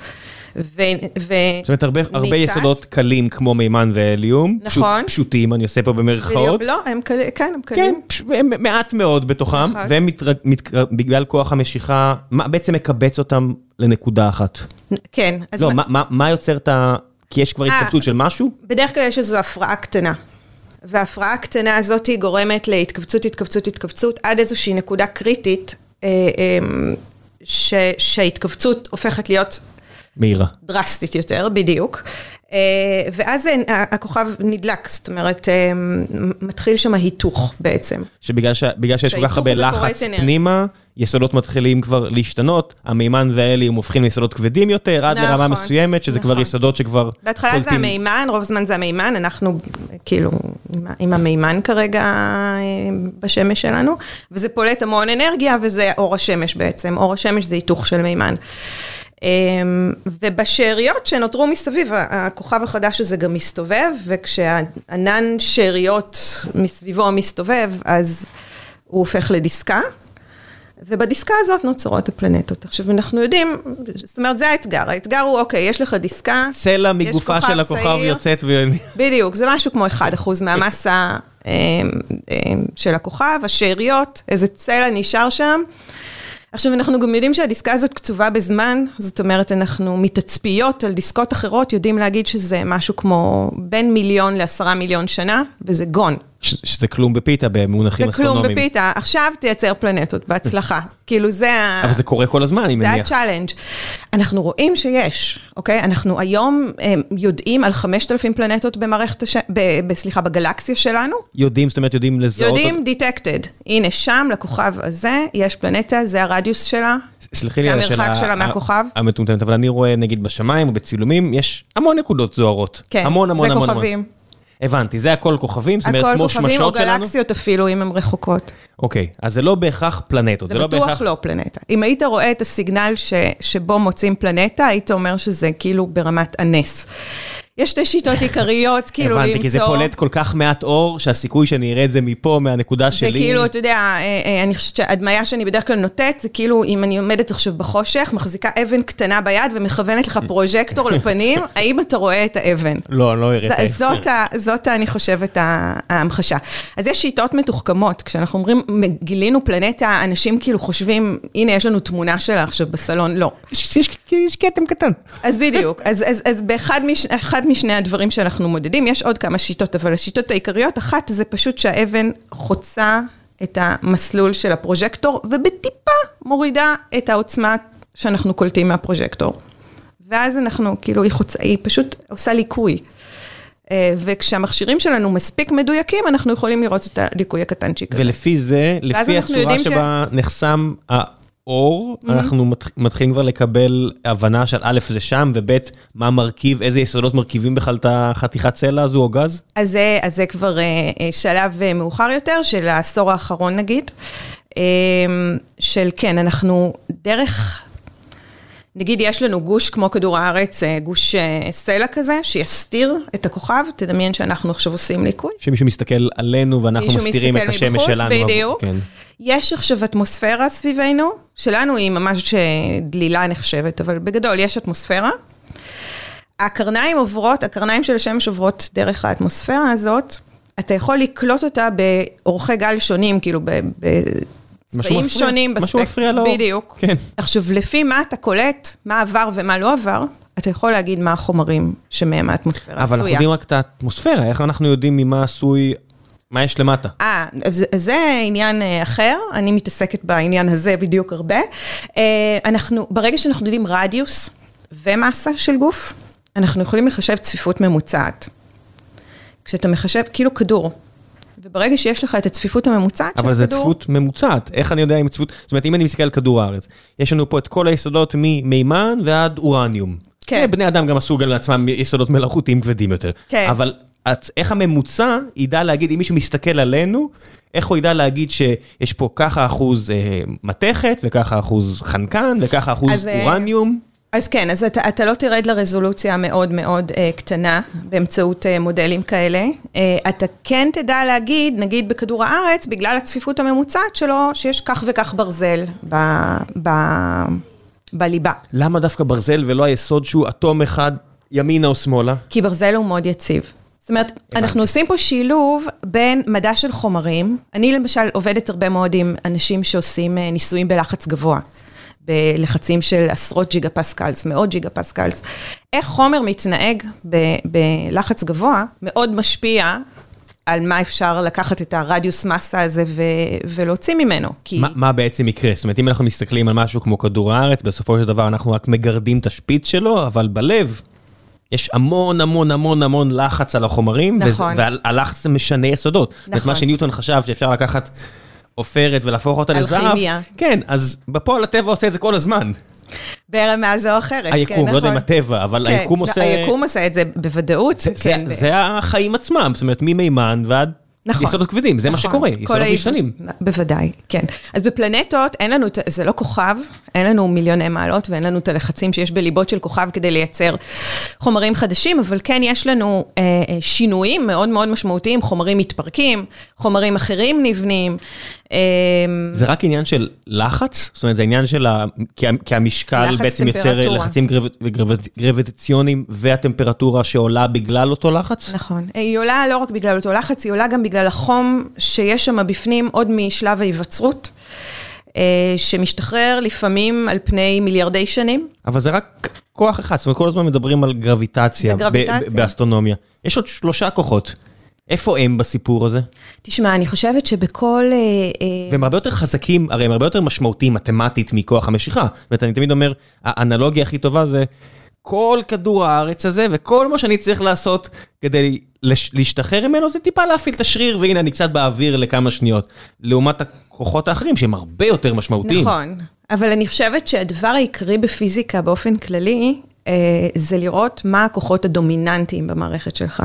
Speaker 2: ו... ו...
Speaker 1: זאת אומרת, הרבה, הרבה. יסודות קלים כמו מימן והליום. פשוט,
Speaker 2: נכון.
Speaker 1: פשוטים, אני עושה פה במרכאות.
Speaker 2: לא, הם קל... כן, הם
Speaker 1: כן,
Speaker 2: קלים.
Speaker 1: פש... הם מעט מאוד בתוכם,
Speaker 2: נכון.
Speaker 1: והם מתר... מתקר... בגלל כוח המשיכה, מה בעצם מקבץ אותם לנקודה אחת?
Speaker 2: כן,
Speaker 1: לא,
Speaker 2: מה-
Speaker 1: מה, מה, יוצר את ה... כי יש כבר התכווצות של משהו?
Speaker 2: בדרך כלל יש איזו הפרעה קטנה. וההפרעה הקטנה הזאת היא גורמת להתכווצות, התכווצות, התכווצות, עד איזושהי נקודה קריטית, אה, אה, ש, שההתכווצות הופכת להיות
Speaker 1: מהירה.
Speaker 2: דרסטית יותר, בדיוק. אה, ואז אה, הכוכב נדלק, זאת אומרת, אה, מתחיל שם היתוך בעצם.
Speaker 1: שבגלל ש... שיש כל כך הרבה לחץ פנימה, יסודות מתחילים כבר להשתנות, המימן וההליום הופכים ליסודות כבדים יותר, עד נכון, לרמה מסוימת, שזה נכון. כבר יסודות שכבר...
Speaker 2: בהתחלה קולטים... זה המימן, רוב זמן זה המימן, אנחנו כאילו עם, עם המימן כרגע בשמש שלנו, וזה פולט המון אנרגיה, וזה אור השמש בעצם, אור השמש זה היתוך של מימן. אמ, ובשאריות שנותרו מסביב, הכוכב החדש הזה גם מסתובב, וכשענן שאריות מסביבו מסתובב, אז הוא הופך לדיסקה. ובדיסקה הזאת נוצרות הפלנטות. עכשיו, אנחנו יודעים, זאת אומרת, זה האתגר. האתגר הוא, אוקיי, יש לך דיסקה,
Speaker 1: צלע מגופה של הכוכב צעיר, יוצאת ו...
Speaker 2: בדיוק, זה משהו כמו 1% מהמסה אמ, אמ, של הכוכב, השאריות, איזה סלע נשאר שם. עכשיו, אנחנו גם יודעים שהדיסקה הזאת קצובה בזמן, זאת אומרת, אנחנו מתצפיות על דיסקות אחרות, יודעים להגיד שזה משהו כמו בין מיליון לעשרה מיליון שנה, it's gone.
Speaker 1: שזה כלום בפיתה במונחים אסטרונומיים.
Speaker 2: זה כלום בפיתה, עכשיו תייצר פלנטות, בהצלחה. כאילו זה ה...
Speaker 1: אבל זה קורה כל הזמן, אני מניח.
Speaker 2: זה ה challenge. אנחנו רואים שיש, אוקיי? אנחנו היום הם, יודעים על 5,000 פלנטות במערכת הש... ב, סליחה, בגלקסיה שלנו.
Speaker 1: יודעים, זאת אומרת, יודעים לזהות...
Speaker 2: יודעים, detected. הנה, שם, לכוכב הזה, יש פלנטה, זה הרדיוס שלה.
Speaker 1: סלחי לי על
Speaker 2: השאלה... המרחק שלה מהכוכב.
Speaker 1: המטומטמת, אבל אני רואה, נגיד, בשמיים או בצילומים, יש המון נקודות זוהרות.
Speaker 2: כן,
Speaker 1: המון, המון,
Speaker 2: זה
Speaker 1: המון,
Speaker 2: כוכבים.
Speaker 1: הבנתי, זה הכל כוכבים? זאת אומרת, כמו שמשות שלנו?
Speaker 2: הכל כוכבים או גלקסיות אפילו, אם הן רחוקות.
Speaker 1: אוקיי, אז זה לא בהכרח פלנטות,
Speaker 2: זה, זה לא בהכרח... זה בטוח לא פלנטה. אם היית רואה את הסיגנל ש... שבו מוצאים פלנטה, היית אומר שזה כאילו ברמת הנס. יש שתי שיטות עיקריות, כאילו למצוא...
Speaker 1: הבנתי, כי זה פולט כל כך מעט אור, שהסיכוי שאני אראה את זה מפה, מהנקודה שלי...
Speaker 2: זה כאילו, אתה יודע, אה, אה, אני חושבת שהדמיה שאני בדרך כלל נוטט, זה כאילו, אם אני עומדת עכשיו בחושך, מחזיקה אבן קטנה ביד ומכוונת לך פרוז'קטור לפנים, האם אתה רואה את האבן?
Speaker 1: לא, לא אראה את
Speaker 2: האבן. זאת, אני חושבת, ההמחשה. אז יש שיטות מתוחכמות, כשאנחנו אומרים, גילינו פלנטה, אנשים כאילו חושבים, הנה, יש לנו תמונה שלה עכשיו בסלון, לא.
Speaker 1: יש כתם קטן.
Speaker 2: אז בדיוק, אז באחד משני הדברים שאנחנו מודדים, יש עוד כמה שיטות, אבל השיטות העיקריות, אחת זה פשוט שהאבן חוצה את המסלול של הפרוז'קטור, ובטיפה מורידה את העוצמה שאנחנו קולטים מהפרוז'קטור. ואז אנחנו, כאילו, היא חוצה, היא פשוט עושה ליקוי. אה, וכשהמכשירים שלנו מספיק מדויקים, אנחנו יכולים לראות את הליקוי הקטנצ'יק.
Speaker 1: ולפי זה, לפי הצורה שבה ש... נחסם אור, mm-hmm. אנחנו מתחילים כבר לקבל הבנה של א', זה שם, וב', מה מרכיב, איזה יסודות מרכיבים בכלל את החתיכת צלע הזו או גז?
Speaker 2: אז זה, אז זה כבר uh, שלב uh, מאוחר יותר, של העשור האחרון נגיד, uh, של כן, אנחנו דרך... נגיד יש לנו גוש כמו כדור הארץ, גוש סלע כזה, שיסתיר את הכוכב, תדמיין שאנחנו עכשיו עושים ליקוי.
Speaker 1: שמישהו מסתכל עלינו ואנחנו מסתירים את השמש מבחוץ, שלנו.
Speaker 2: בדיוק. כן. יש עכשיו אטמוספירה סביבנו, שלנו היא ממש דלילה נחשבת, אבל בגדול יש אטמוספירה. הקרניים עוברות, הקרניים של השמש עוברות דרך האטמוספירה הזאת, אתה יכול לקלוט אותה באורכי גל שונים, כאילו בצבעים שונים
Speaker 1: בספק. משהו מפריע לו.
Speaker 2: בדיוק. כן. עכשיו, לפי מה אתה קולט, מה עבר ומה לא עבר, אתה יכול להגיד מה החומרים שמהם האטמוספירה עשויה.
Speaker 1: אבל אנחנו יודעים רק את האטמוספירה, איך אנחנו יודעים ממה עשוי מה יש למטה?
Speaker 2: אה, זה, זה עניין אה, אחר, אני מתעסקת בעניין הזה בדיוק הרבה. אה, אנחנו, ברגע שאנחנו יודעים רדיוס ומסה של גוף, אנחנו יכולים לחשב צפיפות ממוצעת. כשאתה מחשב, כאילו כדור, וברגע שיש לך את הצפיפות הממוצעת של
Speaker 1: כדור... אבל
Speaker 2: זה
Speaker 1: צפיפות ממוצעת, איך אני יודע אם צפיפות... זאת אומרת, אם אני מסתכל על כדור הארץ, יש לנו פה את כל היסודות ממימן ועד אורניום. כן. בני אדם גם עשו גם לעצמם יסודות מלאכותיים כבדים יותר.
Speaker 2: כן.
Speaker 1: אבל איך הממוצע ידע להגיד, אם מישהו מסתכל עלינו, איך הוא ידע להגיד שיש פה ככה אחוז אה, מתכת, וככה אחוז חנקן, וככה אחוז אז, אה, אורניום?
Speaker 2: אז כן, אז אתה, אתה לא תרד לרזולוציה המאוד מאוד אה, קטנה באמצעות אה, מודלים כאלה. אה, אתה כן תדע להגיד, נגיד בכדור הארץ, בגלל הצפיפות הממוצעת שלו, שיש כך וכך ברזל ב, ב, בליבה.
Speaker 1: למה דווקא ברזל ולא היסוד שהוא אטום אחד ימינה או שמאלה?
Speaker 2: כי ברזל הוא מאוד יציב. זאת אומרת, הבנתי. אנחנו עושים פה שילוב בין מדע של חומרים. אני למשל עובדת הרבה מאוד עם אנשים שעושים אה, ניסויים בלחץ גבוה. בלחצים של עשרות ג'יגה פסקלס, מאות ג'יגה פסקלס. איך חומר מתנהג בלחץ גבוה, מאוד משפיע על מה אפשר לקחת את הרדיוס מסה הזה ולהוציא ממנו.
Speaker 1: כי... מה, מה בעצם יקרה? זאת אומרת, אם אנחנו מסתכלים על משהו כמו כדור הארץ, בסופו של דבר אנחנו רק מגרדים את השפיץ שלו, אבל בלב יש המון המון המון המון לחץ על החומרים,
Speaker 2: נכון.
Speaker 1: והלחץ משנה יסודות. נכון. זאת מה שניוטון חשב שאפשר לקחת עופרת ולהפוך אותה לזהב.
Speaker 2: אלכימיה.
Speaker 1: כן, אז בפועל הטבע עושה את זה כל הזמן.
Speaker 2: ברמה זו או אחרת, כן,
Speaker 1: היקום,
Speaker 2: נכון.
Speaker 1: לא יודע אם הטבע, אבל
Speaker 2: כן,
Speaker 1: היקום עושה...
Speaker 2: היקום עושה את זה בוודאות.
Speaker 1: זה,
Speaker 2: כן.
Speaker 1: זה, זה החיים עצמם, זאת אומרת, ממימן ועד
Speaker 2: נכון.
Speaker 1: יסודות כבדים, זה מה
Speaker 2: נכון.
Speaker 1: שקורה,
Speaker 2: כל
Speaker 1: יסודות משתנים.
Speaker 2: בוודאי, כן. אז בפלנטות אין לנו, זה לא כוכב, אין לנו מיליוני מעלות ואין לנו את הלחצים שיש בליבות של כוכב כדי לייצר חומרים חדשים, אבל כן יש לנו אה, אה, שינויים מאוד מאוד משמעותיים, חומרים מתפרקים, חומרים אחרים נבנים. אה,
Speaker 1: זה רק עניין של לחץ? זאת אומרת, זה עניין של ה... כי, המשקל בעצם יוצר. לחצים גרב... גרב... גרביטציוניים והטמפרטורה שעולה בגלל אותו לחץ?
Speaker 2: נכון. היא עולה לא רק בגלל אותו לחץ, היא עולה גם בגלל החום שיש שם בפנים עוד משלב ההיווצרות, אה, שמשתחרר לפעמים על פני מיליארדי שנים.
Speaker 1: אבל זה רק כוח אחד, זאת אומרת, כל הזמן מדברים על גרביטציה,
Speaker 2: גרביטציה.
Speaker 1: באסטרונומיה. יש עוד שלושה כוחות. איפה הם בסיפור הזה?
Speaker 2: תשמע, אני חושבת שבכל... אה, אה,
Speaker 1: והם הרבה יותר חזקים, הרי הם הרבה יותר משמעותיים מתמטית מכוח המשיכה. זאת אומרת, אני תמיד אומר, האנלוגיה הכי טובה זה כל כדור הארץ הזה, וכל מה שאני צריך לעשות כדי להשתחרר ממנו, זה טיפה להפעיל את השריר, והנה אני קצת באוויר לכמה שניות. לעומת הכוחות האחרים, שהם הרבה יותר משמעותיים.
Speaker 2: נכון, אבל אני חושבת שהדבר העיקרי בפיזיקה באופן כללי, אה, זה לראות מה הכוחות הדומיננטיים במערכת שלך.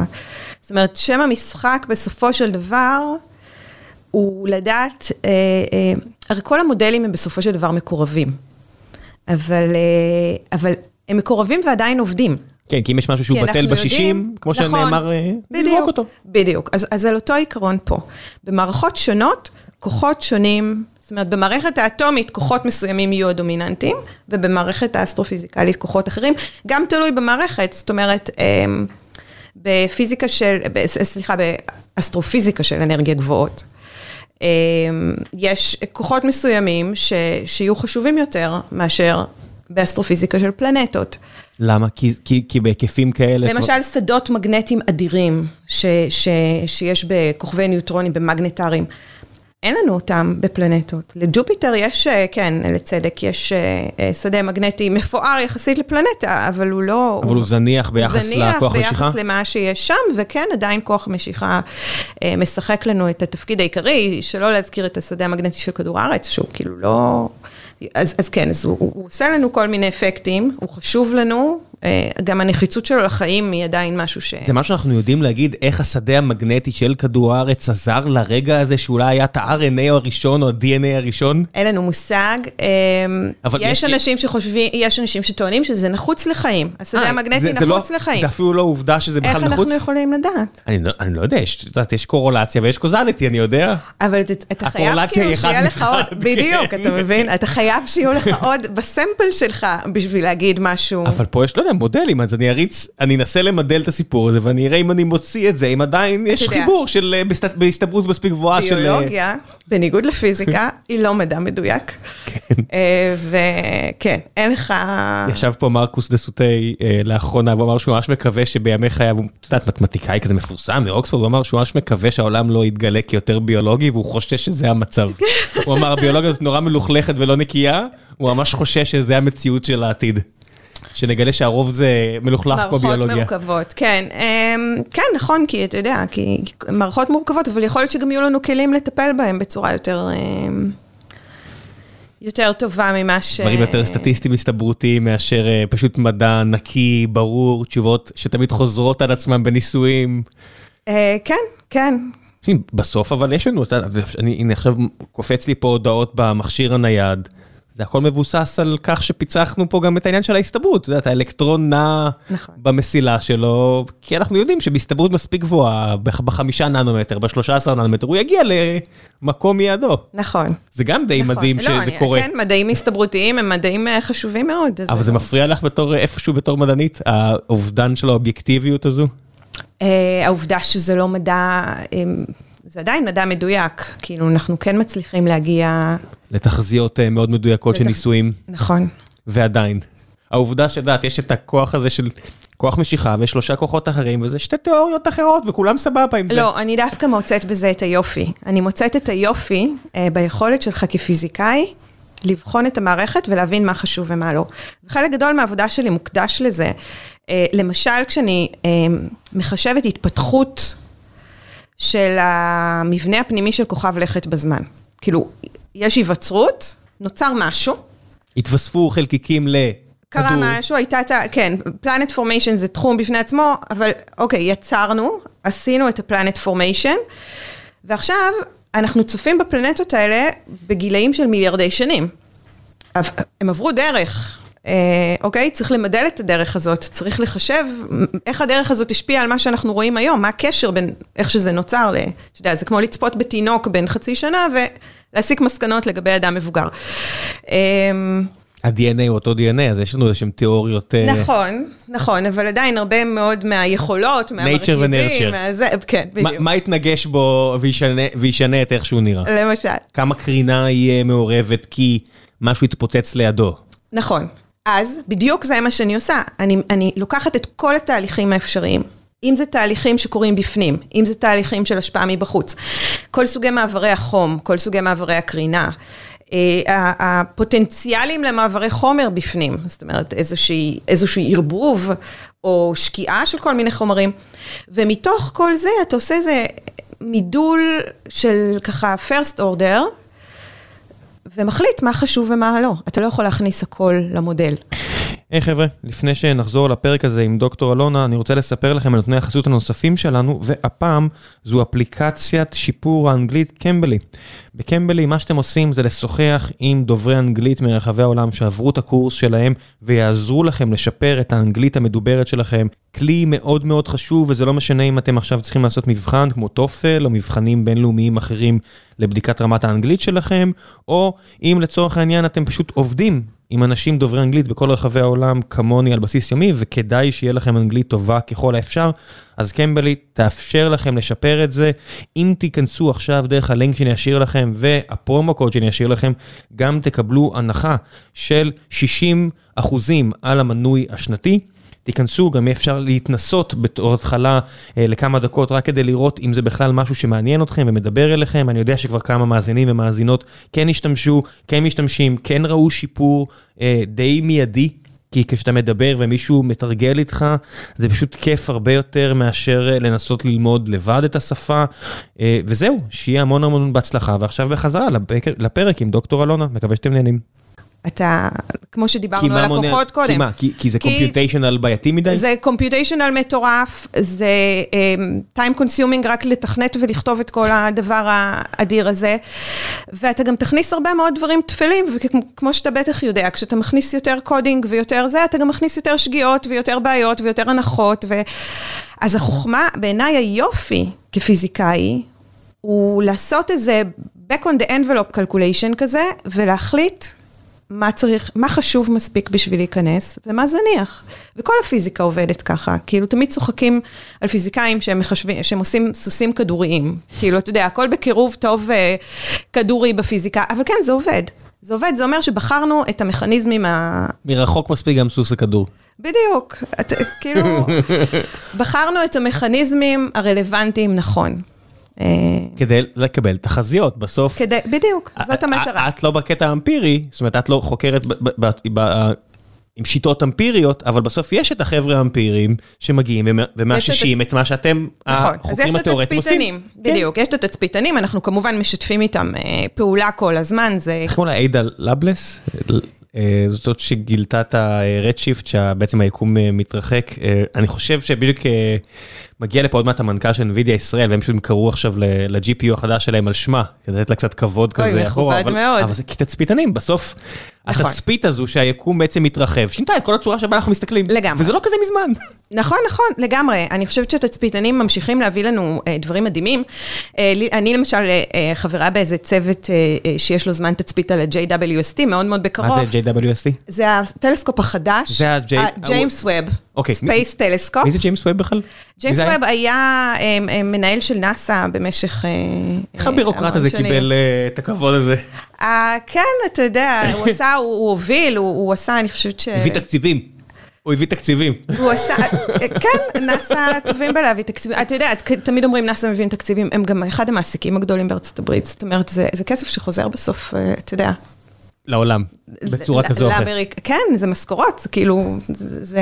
Speaker 2: זאת אומרת, שם המשחק בסופו של דבר, הוא לדעת, אה, אה, הרי כל המודלים הם בסופו של דבר מקורבים, אבל, אה, אבל הם מקורבים ועדיין עובדים.
Speaker 1: כן, כי אם יש משהו שהוא בטל
Speaker 2: אנחנו
Speaker 1: בשישים,
Speaker 2: יודעים-
Speaker 1: כמו
Speaker 2: נכון,
Speaker 1: שנאמר, אה, נזרוק אותו.
Speaker 2: בדיוק, אז, אז על אותו עיקרון פה. במערכות שונות, כוחות שונים, זאת אומרת, במערכת האטומית כוחות מסוימים יהיו הדומיננטיים, ובמערכת האסטרופיזיקלית כוחות אחרים, גם תלוי במערכת, זאת אומרת, אמ, בפיזיקה של, סליחה, באסטרופיזיקה של אנרגיה גבוהות. אמ, יש כוחות מסוימים ש, שיהיו חשובים יותר מאשר באסטרופיזיקה של פלנטות.
Speaker 1: למה? כי, כי, כי בהיקפים כאלה...
Speaker 2: למשל, שדות מגנטיים אדירים ש, ש, שיש בכוכבי ניוטרונים, במגנטרים. אין לנו אותם בפלנטות. לג'ופיטר יש, אה, כן, לצדק, יש אה, אה, שדה מגנטי מפואר יחסית לפלנטה, אבל הוא לא...
Speaker 1: אבל הוא זניח ביחס לכוח
Speaker 2: זניח
Speaker 1: משיכה?
Speaker 2: ביחס למה שיש שם, וכן, עדיין כוח משיכה משחק לנו את התפקיד העיקרי, שלא להזכיר את השדה המגנטי של כדור הארץ, שהוא כאילו לא... אז, אז כן, אז הוא, הוא הוא עושה לנו כל מיני אפקטים, הוא חשוב לנו, אה, גם הנחיצות שלו לחיים היא עדיין משהו ש...
Speaker 1: זה מה שאנחנו יודעים להגיד, איך השדה המגנטי של כדור הארץ עזר לרגע הזה שאולי היה את ה-RNA הראשון או ה-DNA הראשון?
Speaker 2: אין לנו מושג.
Speaker 1: אבל
Speaker 2: יש
Speaker 1: יש-
Speaker 2: אנשים שחושבים, יש אנשים שטוענים שזה נחוץ לחיים. השדה
Speaker 1: אה,
Speaker 2: המגנטי
Speaker 1: זה- זה לא-
Speaker 2: נחוץ לחיים.
Speaker 1: זה אפילו לא עובדה שזה
Speaker 2: איך
Speaker 1: בכלל נחוץ?
Speaker 2: אנחנו יכולים לדעת?
Speaker 1: אני לא, אני לא יודע, יש, יש קורולציה ויש קוזליטי, אני יודע.
Speaker 2: אבל אתה- חייב כאילו שיהיה לך עוד. בדיוק, אתה מבין? אתה חייב שיהיו לך עוד בסמפל שלך בשביל להגיד משהו.
Speaker 1: אבל פה יש, לא יודע, מודלים, אז אני אריץ, אני אנסה למדל את הסיפור הזה, ואני אראה אם אני מוציא את זה, אם עדיין יש. חיבור של, אה, בהסתברות מספיק גבוהה של... אה,
Speaker 2: ביולוגיה, בניגוד לפיזיקה, היא לא מדע מדויק. אה, וכן, אין לך...
Speaker 1: ישב פה מרקוס דה סוטי לאחרונה, הוא אמר שהוא ממש מקווה שבימי חייו, הוא, את יודעת, מתמטיקאי כזה מפורסם מאוקספורד, הוא אמר שהוא ממש מקווה שהעולם לא יתגלה כיותר ביולוגי, והוא חושש שזה המצב. הוא אמר, הביולוגיה הזאת נורא מלוכלכת ולא נקייה, הוא ממש חושש שזה המציאות של העתיד. שנגלה שהרוב זה מלוכלך
Speaker 2: מערכות
Speaker 1: ביולוגיה.
Speaker 2: מורכבות, כן. אמ, כן, נכון, כי אתה יודע, כי מערכות מורכבות, אבל יכול להיות שגם יהיו לנו כלים לטפל בהם בצורה יותר... אמ, יותר טובה ממה ש...
Speaker 1: דברים יותר סטטיסטיים הסתברותיים מאשר אה, פשוט מדע נקי, ברור, תשובות שתמיד חוזרות על עצמם בניסויים.
Speaker 2: אה, כן, כן.
Speaker 1: בסוף אבל יש לנו, אני הנה עכשיו קופץ לי פה הודעות במכשיר הנייד. זה הכל מבוסס על כך שפיצחנו פה גם את העניין של ההסתברות, אתה יודע, האלקטרון נע
Speaker 2: נכון.
Speaker 1: במסילה שלו, כי אנחנו יודעים שבהסתברות מספיק גבוהה, בח- בחמישה ננומטר, בשלושה עשר ננומטר, הוא יגיע למקום מיעדו.
Speaker 2: נכון.
Speaker 1: זה גם די
Speaker 2: נכון.
Speaker 1: מדהים
Speaker 2: לא,
Speaker 1: שזה
Speaker 2: אני-
Speaker 1: קורה.
Speaker 2: כן, מדעים הסתברותיים הם מדעים אה, חשובים מאוד.
Speaker 1: אבל זה
Speaker 2: לא-
Speaker 1: מפריע לך בתור, איפשהו בתור מדענית, האובדן של האובייקטיביות הזו?
Speaker 2: אה, העובדה שזה לא מדע, אה, זה עדיין מדע מדויק, כאילו אנחנו כן מצליחים להגיע...
Speaker 1: לתחזיות אה, מאוד מדויקות של
Speaker 2: לתח-
Speaker 1: ניסויים,
Speaker 2: נכון.
Speaker 1: ועדיין. העובדה שדעת, יש את הכוח הזה של כוח משיכה ושלושה כוחות אחרים, וזה שתי תיאוריות אחרות, וכולם סבבה עם זה.
Speaker 2: לא, אני דווקא מוצאת בזה את היופי. אני מוצאת את היופי אה, ביכולת שלך כפיזיקאי לבחון את המערכת ולהבין מה חשוב ומה לא. וחלק גדול מהעבודה שלי מוקדש לזה. אה, למשל, כשאני אה, מחשבת התפתחות של המבנה הפנימי של כוכב לכת בזמן. כאילו, יש היווצרות, נוצר משהו,
Speaker 1: התווספו חלקיקים לכדור.
Speaker 2: קרה משהו, הייתה את ה... כן, פלנט פורמיישן זה תחום בפני עצמו, אבל אוקיי, יצרנו, עשינו את הפלנט פורמיישן, ועכשיו אנחנו צופים בפלנטות האלה בגילאים של מיליארדי שנים. הם עברו דרך, אוקיי? צריך למדל את הדרך הזאת, צריך לחשב איך הדרך הזאת השפיעה על מה שאנחנו רואים היום, מה הקשר בין איך שזה נוצר, ל- יודע, זה כמו לצפות בתינוק בן חצי שנה ולהסיק מסקנות לגבי אדם מבוגר. אה,
Speaker 1: ה-DNA הוא אותו DNA, אז יש לנו איזשהם תיאוריות... אה,
Speaker 2: נכון, נכון, אבל עדיין הרבה מאוד מהיכולות, מהמרכיבים,
Speaker 1: ו-nurture.
Speaker 2: מהזה, כן, בדיוק.
Speaker 1: מה יתנגש בו וישנה- וישנה את איך שהוא נראה?
Speaker 2: למשל,
Speaker 1: כמה קרינה יהיה מעורבת כי משהו יתפוצץ לידו?
Speaker 2: נכון. אז בדיוק זה מה שאני עושה. אני, אני לוקחת את כל התהליכים האפשריים. אם זה תהליכים שקורים בפנים, אם זה תהליכים של השפעה מבחוץ, כל סוגי מעברי החום, כל סוגי מעברי הקרינה, אה, הפוטנציאלים למעברי חומר בפנים, זאת אומרת איזשהו ערבוב או שקיעה של כל מיני חומרים, ומתוך כל זה אתה עושה איזה מידול של ככה first order, ומחליט מה חשוב ומה לא. אתה לא יכול להכניס הכל למודל.
Speaker 1: היי חבר'ה, לפני שנחזור לפרק הזה עם דוקטור אלונה, אני רוצה לספר לכם על נותני החסות הנוספים שלנו, והפעם זו אפליקציית שיפור האנגלית קמבלי. בקמבלי מה שאתם עושים זה לשוחח עם דוברי אנגלית מרחבי העולם שעברו את הקורס שלהם ויעזרו לכם לשפר את האנגלית המדוברת שלכם. כלי מאוד מאוד חשוב וזה לא משנה אם אתם עכשיו צריכים לעשות מבחן כמו טופל או מבחנים בינלאומיים אחרים לבדיקת רמת האנגלית שלכם, או אם לצורך העניין אתם פשוט עובדים עם אנשים דוברי אנגלית בכל רחבי העולם כמוני על בסיס יומי, וכדאי שיהיה לכם אנגלית טובה ככל האפשר, אז קמבלי תאפשר לכם לשפר את זה. אם תיכנסו עכשיו דרך הלינק שאני אשאיר לכם והפרומו קוד שאני אשאיר לכם, גם תקבלו הנחה של 60 אחוזים על המנוי השנתי. תיכנסו, גם יהיה אפשר להתנסות בתור התחלה אה, לכמה דקות, רק כדי לראות אם זה בכלל משהו שמעניין אתכם ומדבר אליכם. אני יודע שכבר כמה מאזינים ומאזינות כן השתמשו, כן משתמשים, כן ראו שיפור אה, די מיידי. כי כשאתה מדבר ומישהו מתרגל איתך, זה פשוט כיף הרבה יותר מאשר אה, לנסות ללמוד לבד את השפה. וזהו, שיהיה המון המון בהצלחה. ועכשיו בחזרה לפרק עם דוקטור אלונה, מקווה שאתם נהנים.
Speaker 2: אתה, כמו שדיברנו על הכוחות קודם.
Speaker 1: כי מה? כי, כי זה computational בעייתי מדי?
Speaker 2: זה computational מטורף, זה um, time consuming רק לתכנת ולכתוב את כל הדבר האדיר הזה, ואתה גם תכניס הרבה מאוד דברים טפלים, וכמו שאתה בטח יודע, כשאתה מכניס יותר coding ויותר זה, אתה גם מכניס יותר שגיאות ויותר בעיות ויותר הנחות, ו... אז החוכמה, בעיניי היופי כפיזיקאי, הוא לעשות איזה back on the envelope calculation כזה, ולהחליט מה צריך, מה חשוב מספיק בשביל להיכנס, ומה זניח. וכל הפיזיקה עובדת ככה, כאילו תמיד צוחקים על פיזיקאים שהם מחשבים, שהם עושים סוסים כדוריים. כאילו, אתה יודע, הכל בקירוב טוב אה, כדורי בפיזיקה, אבל כן, זה עובד. זה עובד, זה אומר שבחרנו את המכניזמים ה...
Speaker 1: מרחוק מספיק גם סוס הכדור.
Speaker 2: בדיוק, את, כאילו, בחרנו את המכניזמים הרלוונטיים נכון. אה,
Speaker 1: כדי לקבל תחזיות, בסוף...
Speaker 2: כדי, בדיוק, זאת המטרה.
Speaker 1: את לא בקטע האמפירי, זאת אומרת, את לא חוקרת עם שיטות אמפיריות, אבל בסוף יש את החבר'ה האמפיריים שמגיעים ומ- ומאששים את מה שאתם,
Speaker 2: נכון, אז יש
Speaker 1: החוקרים
Speaker 2: את
Speaker 1: התיאורטיים עושים.
Speaker 2: התצפיתנים, בדיוק, יש את התצפיתנים, אנחנו כמובן משתפים איתם אה, פעולה כל הזמן, זה...
Speaker 1: איך קוראים לה? עידה לבלס? אה, זאת שגילתה את ה-Redshift, שבעצם היקום אה, מתרחק. אה, אני חושב שבדיוק מגיע לפה עוד מעט המנכ"ל של NVIDIA ישראל, והם פשוט קראו עכשיו ל-GPU החדש שלהם על שמה, כדי לתת לה קצת כבוד
Speaker 2: אוי,
Speaker 1: כזה. אחורה,
Speaker 2: מכובד
Speaker 1: אבל-
Speaker 2: מאוד.
Speaker 1: אבל זה כתצפיתנים, בסוף
Speaker 2: נכון.
Speaker 1: התצפית הזו שהיקום בעצם מתרחב, שינתה את כל הצורה שבה אנחנו מסתכלים.
Speaker 2: לגמרי.
Speaker 1: וזה לא כזה מזמן.
Speaker 2: נכון, נכון, לגמרי. אני חושבת שהתצפיתנים ממשיכים להביא לנו אה, דברים מדהימים. אה, לי- אני למשל אה, אה, חברה באיזה צוות אה, אה, שיש לו זמן תצפית על ה-JWST, מאוד מאוד בקרוב.
Speaker 1: מה זה JWST?
Speaker 2: זה הטלסקופ החדש.
Speaker 1: זה ה-J-
Speaker 2: ג'יימס ווב.
Speaker 1: אוקיי.
Speaker 2: Space Telescope.
Speaker 1: מי זה ג'יימס ווב בכלל?
Speaker 2: ג'יימס? ווב היה אה, אה, מנהל של נאסא במשך... אה,
Speaker 1: איך הבירוקרט הזה. קיבל את הכבוד הזה?
Speaker 2: כן, אתה יודע, הוא עשה, הוא הוביל, הוא עשה, אני חושבת ש...
Speaker 1: הביא תקציבים. הוא הביא תקציבים.
Speaker 2: הוא עשה, כן, נאסא טובים בלהביא תקציבים. אתה יודע, תמיד אומרים נאסא מביאים תקציבים, הם גם אחד המעסיקים הגדולים בארצות הברית. זאת אומרת, זה כסף שחוזר בסוף, אתה יודע.
Speaker 1: לעולם. בצורה
Speaker 2: ל-
Speaker 1: כזו או אחרת.
Speaker 2: לאמריק- כן, זה משכורות, זה כאילו, זה... זה-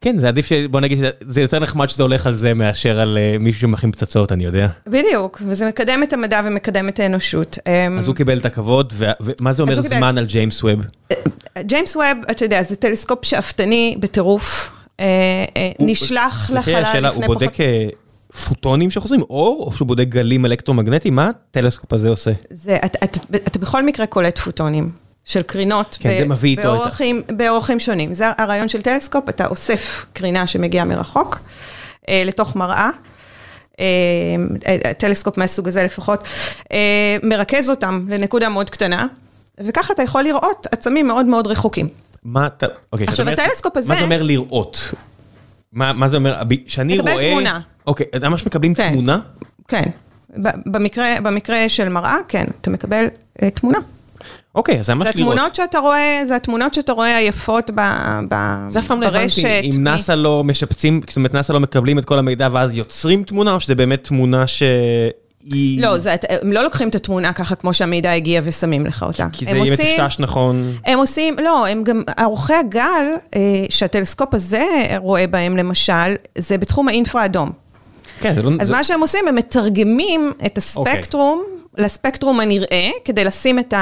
Speaker 1: כן, זה עדיף ש... בוא נגיד שזה יותר נחמד שזה הולך על זה מאשר על אה, מישהו שמכין פצצות, אני יודע.
Speaker 2: בדיוק, וזה מקדם את המדע ומקדם את האנושות. אמ,
Speaker 1: אז הוא קיבל את הכבוד, ו- ומה זה אומר
Speaker 2: הוא קיבל-
Speaker 1: זמן על ג'יימס ווב?
Speaker 2: ג'יימס ווב, אתה יודע, זה טלסקופ שאפתני בטירוף. אה, אה,
Speaker 1: הוא-
Speaker 2: נשלח לחלל לפני
Speaker 1: הוא
Speaker 2: פחות...
Speaker 1: בודק אה, פוטונים שחוזרים אור, או שהוא בודק גלים אלקטרומגנטיים? מה הטלסקופ הזה עושה?
Speaker 2: זה, אתה, אתה, אתה בכל מקרה קולט פוטונים של קרינות.
Speaker 1: כן, זה מביא איתו את ה-
Speaker 2: באורכים, באורכים שונים. זה הרעיון של טלסקופ, אתה אוסף קרינה שמגיעה מרחוק אה, לתוך מראה. אה, טלסקופ מהסוג הזה לפחות, אה, מרכז אותם לנקודה מאוד קטנה, וככה אתה יכול לראות עצמים מאוד מאוד רחוקים.
Speaker 1: מה אתה... אוקיי,
Speaker 2: עכשיו, הטלסקופ הזה-
Speaker 1: מה זה אומר לראות? מה מה זה אומר? שאני
Speaker 2: לקבל
Speaker 1: רואה...
Speaker 2: תמונה.
Speaker 1: אוקיי, אז ממש מקבלים
Speaker 2: כן.
Speaker 1: תמונה?
Speaker 2: כן, במקרה, במקרה של מראה, כן, אתה מקבל אה, תמונה.
Speaker 1: אוקיי, אז זה ממש
Speaker 2: זה
Speaker 1: לראות.
Speaker 2: התמונות שאתה רואה, זה התמונות שאתה רואה היפות ב, ב,
Speaker 1: זה אף פעם לא
Speaker 2: ברשת.
Speaker 1: הבנתי, אם נאסא לא משפצים, זאת אומרת, נאסא לא מקבלים את כל המידע ואז יוצרים תמונה, או שזה באמת תמונה שהיא...
Speaker 2: לא, זה, הם לא לוקחים את התמונה ככה כמו שהמידע הגיע ושמים לך אותה.
Speaker 1: כי זה יהיה מטושטש נכון.
Speaker 2: הם עושים, לא, הם גם, עורכי הגל, אה, שהטלסקופ הזה רואה בהם למשל, זה בתחום האינפרה אדום.
Speaker 1: כן, זה לא...
Speaker 2: אז
Speaker 1: זה-
Speaker 2: מה שהם עושים, הם מתרגמים את הספקטרום לספקטרום הנראה, כדי לשים את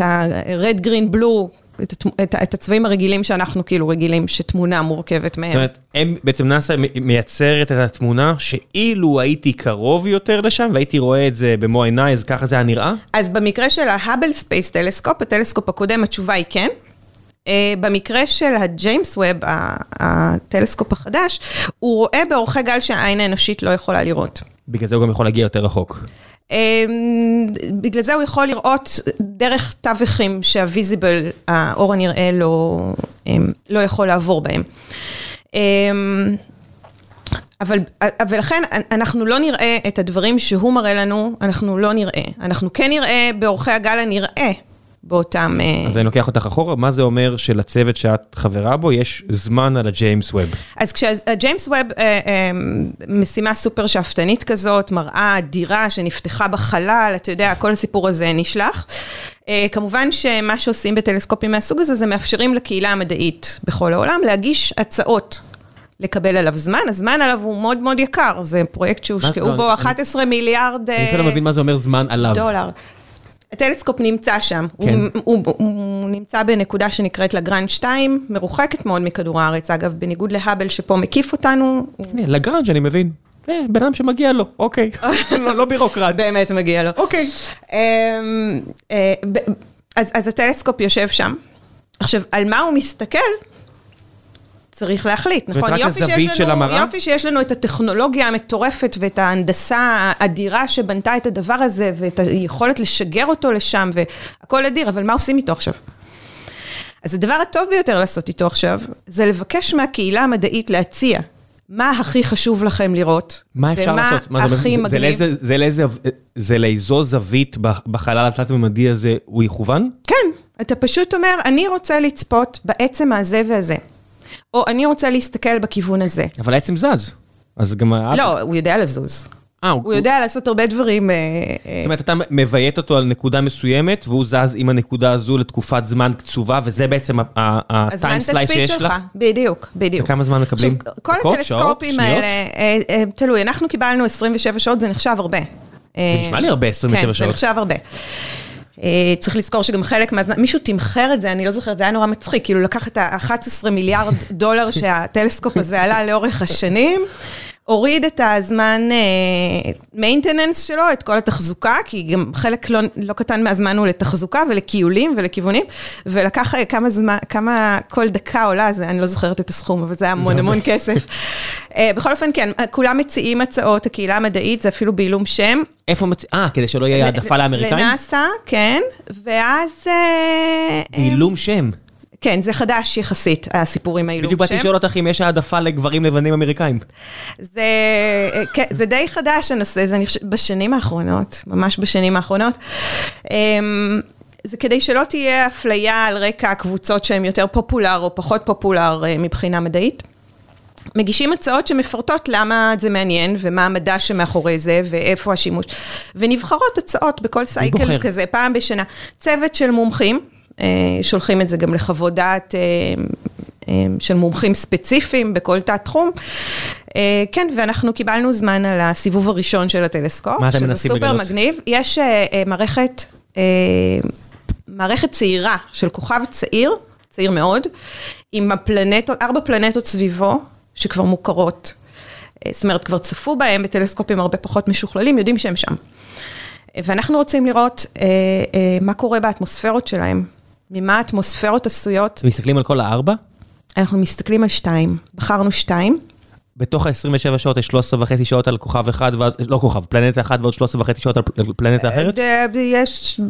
Speaker 2: ה-red, green, blue, את את את הצבעים הרגילים שאנחנו כאילו רגילים, שתמונה מורכבת מהם.
Speaker 1: זאת אומרת, הם, בעצם נאסא מייצרת את התמונה שאילו הייתי קרוב יותר לשם והייתי רואה את זה במו עיניי, אז ככה זה היה נראה?
Speaker 2: אז במקרה של ה Hubble Space Telescope, הטלסקופ הקודם, התשובה היא כן. אה, במקרה של הג'יימס ווב, הטלסקופ החדש, הוא רואה באורכי גל שהעין האנושית לא יכולה לראות.
Speaker 1: בגלל זה הוא גם יכול להגיע יותר רחוק.
Speaker 2: אה, בגלל זה הוא יכול לראות דרך תווכים שה visible, האור הנראה לא, אה, לא יכול לעבור בהם. אה, אבל, ולכן אנחנו לא נראה את הדברים שהוא מראה לנו, אנחנו לא נראה. אנחנו כן נראה באורכי הגל הנראה באותם... אה,
Speaker 1: אז אני לוקח אותך אחורה, מה זה אומר שלצוות שאת חברה בו יש זמן על הג'יימס ווב?
Speaker 2: אז כשהג'יימס ווב, אה, אה, משימה סופר שאפתנית כזאת, מראה אדירה שנפתחה בחלל, אתה יודע, כל הסיפור הזה נשלח. כמובן שמה שעושים בטלסקופים מהסוג הזה, זה מאפשרים לקהילה המדעית בכל העולם להגיש הצעות. לקבל עליו זמן, הזמן עליו הוא מאוד מאוד יקר, זה פרויקט שהושקעו
Speaker 1: לא,
Speaker 2: בו
Speaker 1: אני-
Speaker 2: 11 מיליארד
Speaker 1: אני אפילו לא מבין מה זה אומר זמן עליו.
Speaker 2: דולר. הטלסקופ נמצא שם,
Speaker 1: כן.
Speaker 2: הוא, הוא, הוא נמצא בנקודה שנקראת לגרנד 2, מרוחקת מאוד מכדור הארץ, אגב, בניגוד להאבל שפה מקיף אותנו, הוא
Speaker 1: הנה, לגראנג' אני מבין. אה, בן אדם שמגיע לו, אוקיי. לא לא בירוקרט.
Speaker 2: באמת מגיע לו.
Speaker 1: אוקיי.
Speaker 2: אמ, אה, אז, אז הטלסקופ יושב שם. עכשיו, על מה הוא מסתכל? צריך להחליט, נכון? יופי שיש לנו? יופי שיש לנו את הטכנולוגיה המטורפת ואת ההנדסה האדירה שבנתה את הדבר הזה, ואת היכולת לשגר אותו לשם, והכל אדיר, אבל מה עושים איתו עכשיו? אז הדבר הטוב ביותר לעשות איתו עכשיו, זה לבקש מהקהילה המדעית להציע מה הכי חשוב לכם לראות,
Speaker 1: מה אפשר לעשות? מה
Speaker 2: ומה
Speaker 1: זה-
Speaker 2: הכי
Speaker 1: זה- זה
Speaker 2: מגניב.
Speaker 1: לאיזה- זה לאיזה, זה לאיזו זווית בחלל התלת-ממדי הזה הוא יכוון?
Speaker 2: כן, אתה פשוט אומר, אני רוצה לצפות בעצם הזה והזה. או אני רוצה להסתכל בכיוון הזה.
Speaker 1: אבל העצם זז. אז גם...
Speaker 2: לא, הוא יודע לזוז.
Speaker 1: אה,
Speaker 2: הוא יודע לעשות הרבה דברים. אה, אה,
Speaker 1: זאת אומרת, אתה מביית אותו על נקודה מסוימת, והוא זז עם הנקודה הזו לתקופת זמן קצובה, וזה בעצם הטיים סלייס
Speaker 2: תצפית
Speaker 1: שיש
Speaker 2: שלך,
Speaker 1: לך?
Speaker 2: בדיוק, בדיוק.
Speaker 1: וכמה זמן מקבלים?
Speaker 2: עכשיו, כל
Speaker 1: דקות,
Speaker 2: הטלסקופים
Speaker 1: שעות?
Speaker 2: האלה, אה, תלוי, אנחנו קיבלנו 27 שעות, זה נחשב הרבה.
Speaker 1: זה נשמע לי הרבה, 27
Speaker 2: כן, זה
Speaker 1: שעות.
Speaker 2: נחשב הרבה. אה, צריך לזכור שגם חלק מהזמן, מישהו תמחר את זה, אני לא זוכרת, זה היה נורא מצחיק, כאילו לקח את ה-11 מיליארד דולר שהטלסקופ הזה עלה לאורך השנים, הוריד את הזמן מיינטננס שלו, את כל התחזוקה, כי גם חלק לא, לא קטן מהזמן הוא לתחזוקה ולקיולים ולכיוונים, ולקח אה, כמה זמן, כמה כל דקה עולה, זה, אני לא זוכרת את הסכום, אבל זה היה המון המון כסף. אה, בכל אופן, כן, כולם מציעים הצעות, הקהילה המדעית, זה אפילו בעילום שם.
Speaker 1: איפה מצ... אה, כדי שלא יהיה העדפה לאמריקאים?
Speaker 2: לנאסא, כן, ואז... אה,
Speaker 1: בעילום שם.
Speaker 2: כן, זה חדש יחסית, הסיפורים האלו.
Speaker 1: בדיוק באתי לשאול אותך אם יש העדפה לגברים לבנים אמריקאים.
Speaker 2: זה, כן, זה די חדש הנושא אני חושבת, בשנים האחרונות, ממש בשנים האחרונות. אמ, זה כדי שלא תהיה אפליה על רקע הקבוצות שהן יותר פופולר או פחות פופולר אה, מבחינה מדעית. מגישים הצעות שמפרטות למה זה מעניין ומה המדע שמאחורי זה ואיפה השימוש. ונבחרות הצעות בכל? סייקל כזה, פעם בשנה. צוות של מומחים, שולחים את זה גם לחוות דעת אה, אה, של מומחים ספציפיים בכל תת-תחום. אה, כן, ואנחנו קיבלנו זמן על הסיבוב הראשון של הטלסקופ.
Speaker 1: מה אתם
Speaker 2: שזה
Speaker 1: מנסים
Speaker 2: סופר
Speaker 1: לגלות?
Speaker 2: מגניב. יש אה, אה, מערכת, אה, מערכת צעירה של כוכב צעיר, צעיר מאוד, עם הפלנטות, ארבע פלנטות סביבו, שכבר מוכרות. אה, זאת אומרת, כבר צפו בהם בטלסקופים הרבה פחות משוכללים, יודעים שהם שם. אה, ואנחנו רוצים לראות אה, אה, מה קורה באטמוספירות שלהם, ממה האטמוספירות עשויות.
Speaker 1: מסתכלים על כל הארבע?
Speaker 2: אנחנו מסתכלים על שתיים, בחרנו שתיים.
Speaker 1: בתוך ה-27 שעות יש 13 וחצי שעות על כוכב אחד, ואז, לא כוכב, פלנטה אחת ועוד 13 וחצי שעות על פל- פלנטה אחרת?
Speaker 2: אה, יש,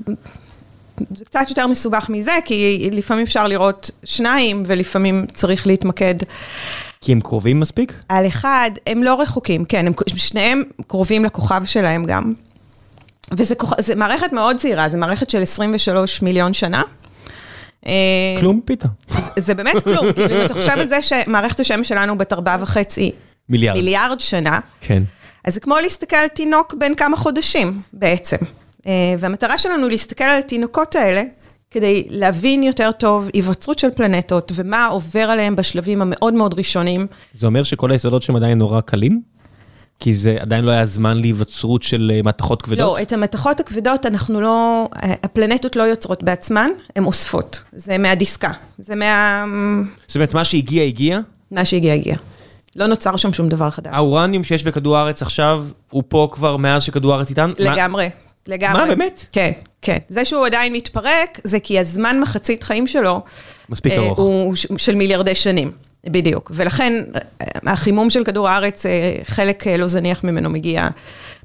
Speaker 2: זה קצת יותר מסובך מזה, כי לפעמים אפשר לראות שניים, ולפעמים צריך להתמקד
Speaker 1: כי הם קרובים מספיק?
Speaker 2: על אחד, הם לא רחוקים, כן, הם, שניהם קרובים לכוכב שלהם גם. זה מערכת מאוד צעירה, זו מערכת של 23 מיליון שנה. אה,
Speaker 1: כלום פיתה.
Speaker 2: זה, באמת כלום, כאילו אם אתה חושב על זה שמערכת השמש שלנו בת ארבעה וחצי
Speaker 1: מיליארד.
Speaker 2: מיליארד שנה,
Speaker 1: כן.
Speaker 2: אז זה כמו להסתכל על תינוק בן כמה חודשים בעצם. אה, והמטרה שלנו להסתכל על התינוקות האלה, כדי להבין יותר טוב היווצרות של פלנטות, ומה עובר עליהם בשלבים המאוד מאוד ראשונים.
Speaker 1: זה אומר שכל היסודות שהם עדיין נורא קלים? כי זה עדיין לא היה זמן להיווצרות של אה, מתכות כבדות?
Speaker 2: לא, את המתכות הכבדות אנחנו לא, הפלנטות לא יוצרות בעצמן, הן אוספות. זה מהדיסקה, זה מה...
Speaker 1: זאת אומרת, מה שהגיע, הגיע?
Speaker 2: מה שהגיע, הגיע. לא נוצר שם שום דבר חדש.
Speaker 1: האורניום שיש בכדור הארץ עכשיו, הוא פה כבר מאז שכדור הארץ איתן? מה-
Speaker 2: לגמרי, לגמרי.
Speaker 1: מה, באמת?
Speaker 2: כן, כן. זה שהוא עדיין מתפרק, זה כי הזמן מחצית חיים שלו...
Speaker 1: מספיק
Speaker 2: אה,
Speaker 1: ארוך.
Speaker 2: הוא ש- של מיליארדי שנים, בדיוק. ולכן החימום של כדור הארץ, אה, חלק אה, לא זניח ממנו מגיע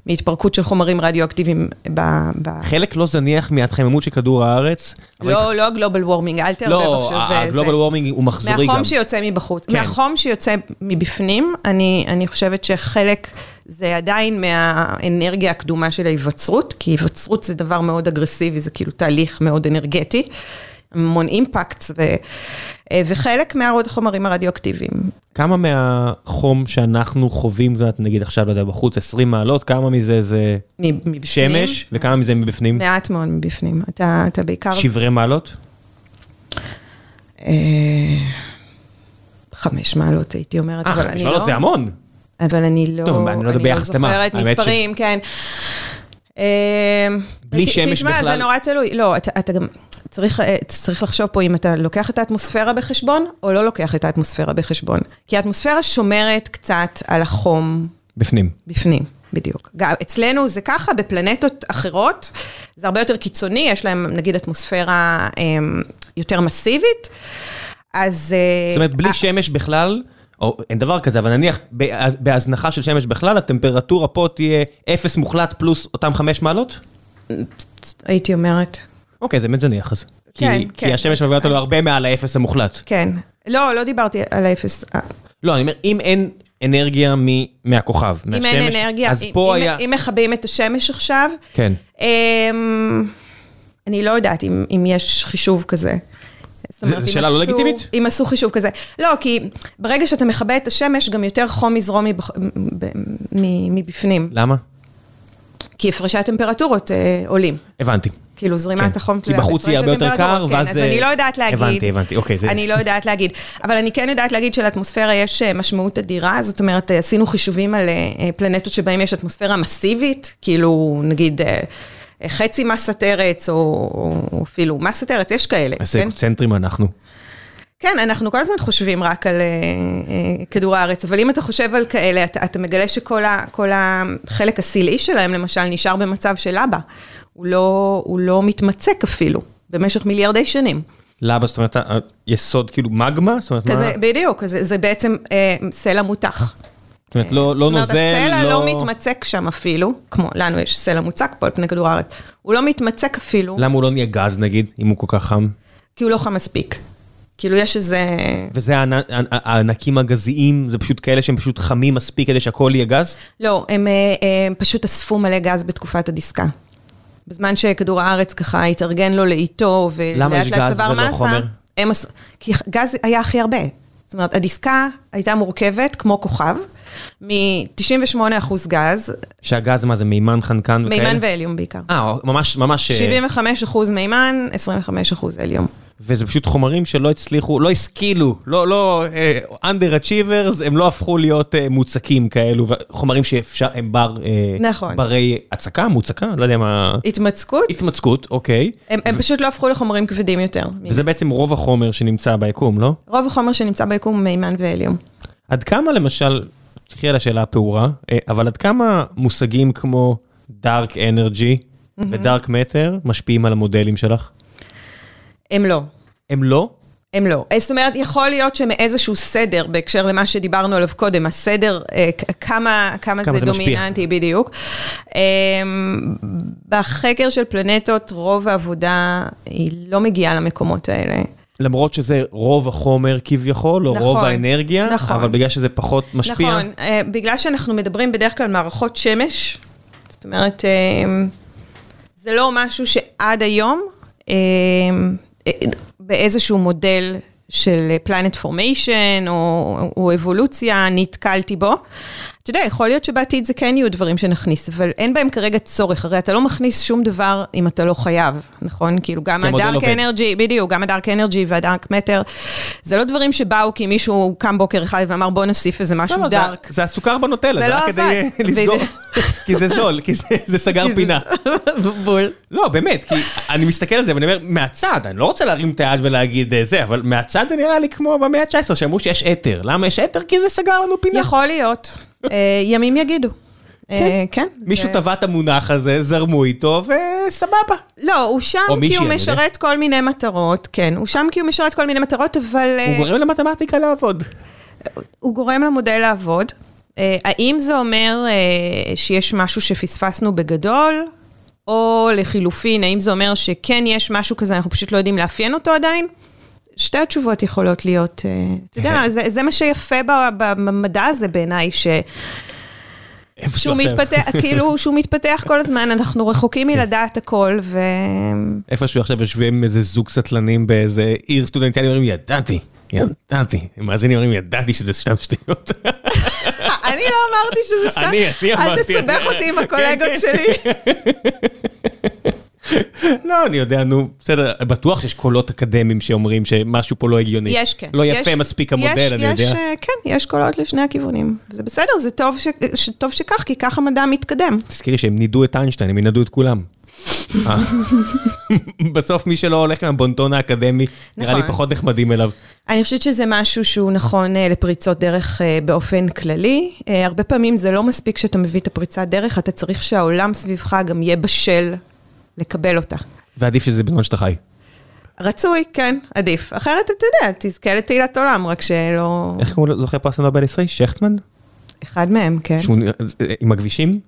Speaker 2: מהתפרקות של חומרים רדיואקטיביים ב... ב...
Speaker 1: חלק לא זניח מההתחממות של כדור הארץ. אבל-
Speaker 2: לא, לא גלובל וורמינג, אל תערבב
Speaker 1: לא,
Speaker 2: עכשיו. אה,
Speaker 1: הגלובל. וורמינג הוא מחזורי גם.
Speaker 2: מהחום שיוצא מבחוץ.
Speaker 1: כן.
Speaker 2: מהחום שיוצא מבפנים, אני, אני חושבת שחלק זה עדיין מהאנרגיה הקדומה של ההיווצרות, כי היווצרות זה דבר מאוד אגרסיבי, זה כאילו תהליך מאוד אנרגטי, המון אימפקטס, ו, אה, וחלק מהעוד החומרים הרדיואקטיביים.
Speaker 1: כמה מהחום שאנחנו חווים, נגיד עכשיו, לא יודע, בחוץ 20 מעלות, כמה מזה זה
Speaker 2: מבפנים.
Speaker 1: שמש, וכמה מזה מבפנים?
Speaker 2: מעט מאוד מבפנים. אתה, אתה בעיקר...
Speaker 1: שברי מעלות?
Speaker 2: אה, חמש מעלות הייתי אומרת,
Speaker 1: אה,
Speaker 2: אבל
Speaker 1: חמש
Speaker 2: אני
Speaker 1: מעלות
Speaker 2: לא...
Speaker 1: זה המון.
Speaker 2: אבל אני לא,
Speaker 1: טוב, אני לא יודע ביחס למה,
Speaker 2: זוכרת
Speaker 1: האמת ש-
Speaker 2: מספרים, כן. אה,
Speaker 1: בלי שמש
Speaker 2: תשמע,
Speaker 1: בכלל?
Speaker 2: זה נורא תלוי. לא, אתה, אתה גם צריך, אה, צריך לחשוב פה אם אתה לוקח את האטמוספירה בחשבון, או לא לוקח את האטמוספירה בחשבון. כי האטמוספירה שומרת קצת על החום
Speaker 1: בפנים.
Speaker 2: בפנים, בדיוק. גם אצלנו זה ככה, בפלנטות אחרות, זה הרבה יותר קיצוני, יש להם נגיד אטמוספירה אה, יותר מסיבית, אז... אה,
Speaker 1: זאת אומרת, בלי
Speaker 2: ה-
Speaker 1: שמש בכלל, או אין דבר כזה, אבל נניח בהז- בהזנחה של שמש בכלל, הטמפרטורה פה תהיה אפס מוחלט פלוס אותם חמש מעלות?
Speaker 2: הייתי אומרת.
Speaker 1: אוקיי, זה באמת זניח אז. כי-
Speaker 2: כן,
Speaker 1: כי
Speaker 2: כן.
Speaker 1: השמש מביאה אותנו הרבה מעל האפס המוחלט.
Speaker 2: כן. לא, לא דיברתי על האפס. אה,
Speaker 1: לא, אני אומר, אם אין אנרגיה מ- מהכוכב,
Speaker 2: אם
Speaker 1: מהשמש,
Speaker 2: אין אנרגיה,
Speaker 1: אז
Speaker 2: אם-
Speaker 1: פה
Speaker 2: אם-
Speaker 1: היה...
Speaker 2: אם מכבים את השמש עכשיו,
Speaker 1: כן.
Speaker 2: אמ, אני לא יודעת אם אם יש חישוב כזה.
Speaker 1: זו שאלה לא לגיטימית?
Speaker 2: אם עשו חישוב כזה. לא, כי ברגע שאתה מכבה את השמש, גם יותר חום יזרום מבח- מבפנים.
Speaker 1: למה?
Speaker 2: כי הפרשי הטמפרטורות אה, עולים.
Speaker 1: הבנתי.
Speaker 2: כאילו זרימת
Speaker 1: כן.
Speaker 2: החום
Speaker 1: כי בחוץ יהיה הרבה יותר קר,
Speaker 2: הטמפרטורות, כן,
Speaker 1: ואז
Speaker 2: אז אני לא יודעת להגיד.
Speaker 1: הבנתי, הבנתי, אוקיי, זה-
Speaker 2: אני לא יודעת להגיד. אבל אני כן יודעת להגיד שלאטמוספירה יש אה, משמעות אדירה, זאת אומרת, אה, עשינו חישובים על אה, פלנטות שבהן יש אטמוספירה מסיבית, כאילו, נגיד, חצי מסת ארץ, או אפילו מסת ארץ, יש כאלה,
Speaker 1: איזה
Speaker 2: כן?
Speaker 1: אקוצנטרים אנחנו.
Speaker 2: כן, אנחנו כל הזמן חושבים רק על אה, אה, כדור הארץ, אבל אם אתה חושב על כאלה, אתה, אתה מגלה שכל ה, החלק הסילאי שלהם, למשל, נשאר במצב של אבא. הוא לא, הוא לא מתמצק אפילו, במשך מיליארדי שנים.
Speaker 1: למה, זאת אומרת, היסוד כאילו מגמה? זאת אומרת, מה?
Speaker 2: כזה, בדיוק, זה, זה בעצם אה, סלע מותח.
Speaker 1: זאת אומרת, לא לא
Speaker 2: זאת אומרת,
Speaker 1: נוזל,
Speaker 2: הסלע
Speaker 1: לא...
Speaker 2: לא מתמצק שם אפילו, כמו לנו יש סלע מוצק פה על פני כדור הארץ. הוא לא מתמצק אפילו,
Speaker 1: למה הוא לא נהיה גז נגיד, אם הוא כל כך חם?
Speaker 2: כי הוא לא חם מספיק. כאילו יש איזה...
Speaker 1: וזה הענ- הענקים הגזיים, זה פשוט כאלה שהם פשוט חמים מספיק כדי שהכל יהיה גז?
Speaker 2: לא, הם, אה, הם פשוט אספו מלא גז בתקופת הדיסקה. בזמן שכדור הארץ ככה התארגן לו לאיטו,
Speaker 1: למה יש
Speaker 2: ולאט לאט
Speaker 1: גז
Speaker 2: צבר
Speaker 1: ולא
Speaker 2: מסה,
Speaker 1: חומר?
Speaker 2: הם. כי גז היה הכי הרבה. זאת אומרת, הדיסקה הייתה מורכבת כמו כוכב, מ-98% גז,
Speaker 1: שהגז מה זה מימן חנקן וכאלה?
Speaker 2: מימן והליום בעיקר.
Speaker 1: אה, ממש, ממש... אה,
Speaker 2: 75% מימן, 25% הליום.
Speaker 1: וזה פשוט חומרים שלא הצליחו, לא השכילו, לא, לא, אה, underachievers, הם לא הפכו להיות אה, מוצקים כאלו, חומרים שאפשר, הם בר... אה,
Speaker 2: נכון.
Speaker 1: ברי הצקה, מוצקה, לא יודע מה...
Speaker 2: התמצקות,
Speaker 1: התמצקות, אוקיי.
Speaker 2: הם, הם פשוט לא הפכו לחומרים כבדים יותר.
Speaker 1: וזה בעצם רוב החומר שנמצא ביקום, לא?
Speaker 2: רוב החומר שנמצא ביקום הוא מימן והליום.
Speaker 1: עד כמה למשל, תחי על השאלה הפעורה, אבל עד כמה מושגים כמו Dark Energy ו-Dark Matter משפיעים על המודלים שלך?
Speaker 2: הם לא.
Speaker 1: הם לא?
Speaker 2: הם לא. זאת אומרת, יכול להיות שמאיזשהו סדר, בהקשר למה שדיברנו עליו קודם, הסדר, אה, כמה, כמה,
Speaker 1: כמה
Speaker 2: זה
Speaker 1: זה משפיע.
Speaker 2: דומיננטי בדיוק. אה, בחקר של פלנטות, רוב העבודה היא לא מגיעה למקומות האלה.
Speaker 1: למרות שזה רוב החומר כביכול, או רוב
Speaker 2: נכון,
Speaker 1: האנרגיה,
Speaker 2: נכון.
Speaker 1: אבל בגלל שזה פחות משפיע.
Speaker 2: נכון, אה, בגלל שאנחנו מדברים בדרך כלל מערכות שמש, זאת אומרת, אה, זה לא משהו שעד היום, אה, באיזשהו מודל של פלנט פורמיישן או, או אבולוציה, נתקלתי בו. אתה יודע, יכול להיות שבעתיד זה כן יהיו דברים שנכניס, אבל אין בהם כרגע צורך, הרי אתה לא מכניס שום דבר אם אתה לא חייב, נכון? כאילו גם
Speaker 1: המודל
Speaker 2: הדארק. אנרגי, בדיוק, גם הדארק אנרגי והדארק מטר, זה לא דברים שבאו כי מישהו קם בוקר אחד ואמר בוא נוסיף איזה משהו
Speaker 1: לא, לא, זה-
Speaker 2: דארק.
Speaker 1: זה הסוכר בנוטלה,
Speaker 2: זה
Speaker 1: זה
Speaker 2: לא
Speaker 1: רק כדי לסגור. כי זה זול, כי זה- זה סגר פינה.
Speaker 2: בול.
Speaker 1: לא, באמת, כי אני מסתכל על זה ואני אומר, מהצד, אני לא רוצה להרים את היד ולהגיד אה, זה, אבל מהצד זה נראה לי כמו במאה ה-19, שאמרו שיש אתר. למה יש אתר? כי זה סגר לנו פינה.
Speaker 2: יכול להיות, ימים יגידו. אה, כן.
Speaker 1: מישהו
Speaker 2: זה-
Speaker 1: טבע את המונח הזה, זרמו איתו, וסבבה.
Speaker 2: לא, הוא שם
Speaker 1: או
Speaker 2: כי הוא. משרת כל מיני מטרות, כן, הוא שם כי הוא משרת כל מיני מטרות, אבל אה,
Speaker 1: הוא גורם למתמטיקה לעבוד.
Speaker 2: הוא גורם למודל לעבוד. אה, האם זה אומר אה, שיש משהו שפספסנו בגדול, או לחילופין, האם זה אומר שכן יש משהו כזה, אנחנו פשוט לא יודעים לאפיין אותו עדיין? שתי התשובות יכולות להיות, אה, אתה יודע, זה, זה מה שיפה במדע הזה בעיניי, ש... שהוא. מתפתח, כאילו, שהוא מתפתח כל הזמן, אנחנו רחוקים מלדעת הכל, ו...
Speaker 1: איפשהו עכשיו יושבים איזה זוג סטלנים באיזה עיר סטודנטיאלי, אומרים, ידעתי, ידעתי. מאזינים אומרים, ידעתי שזה סתם שטויות.
Speaker 2: אני לא אמרתי שזה סתם, אל. תסבך אותי עם הקולגות
Speaker 1: כן,
Speaker 2: שלי.
Speaker 1: לא, אני יודע, נו, בסדר, בטוח שיש קולות אקדמיים שאומרים שמשהו פה לא הגיוני.
Speaker 2: יש, כן.
Speaker 1: לא
Speaker 2: יש-
Speaker 1: יפה מספיק המודל,
Speaker 2: יש-
Speaker 1: אני
Speaker 2: יש,
Speaker 1: יודע.
Speaker 2: אה, כן, יש קולות לשני הכיוונים. זה בסדר, זה טוב ש- ש- טוב שכך, כי ככה המדע מתקדם.
Speaker 1: תזכירי שהם נידו את איינשטיין, הם ינדו את כולם. אה. בסוף מי שלא הולך עם הבונטון האקדמי, נראה לי
Speaker 2: נכון.
Speaker 1: פחות נחמדים אליו.
Speaker 2: אני חושבת שזה משהו שהוא נכון אה, לפריצות דרך באופן כללי. הרבה פעמים זה לא מספיק שאתה מביא את הפריצת דרך, אתה צריך שהעולם סביבך גם יהיה בשל לקבל אותה.
Speaker 1: ועדיף שזה בזמן שאתה חי.
Speaker 2: רצוי, כן, עדיף. אחרת אתה יודע, תזכה לתהילת עולם, רק שלא...
Speaker 1: איך קוראים לו זוכה פרס נובל ישראל? שכטמן?
Speaker 2: אחד מהם, כן.
Speaker 1: שהוא נראה- עם הכבישים?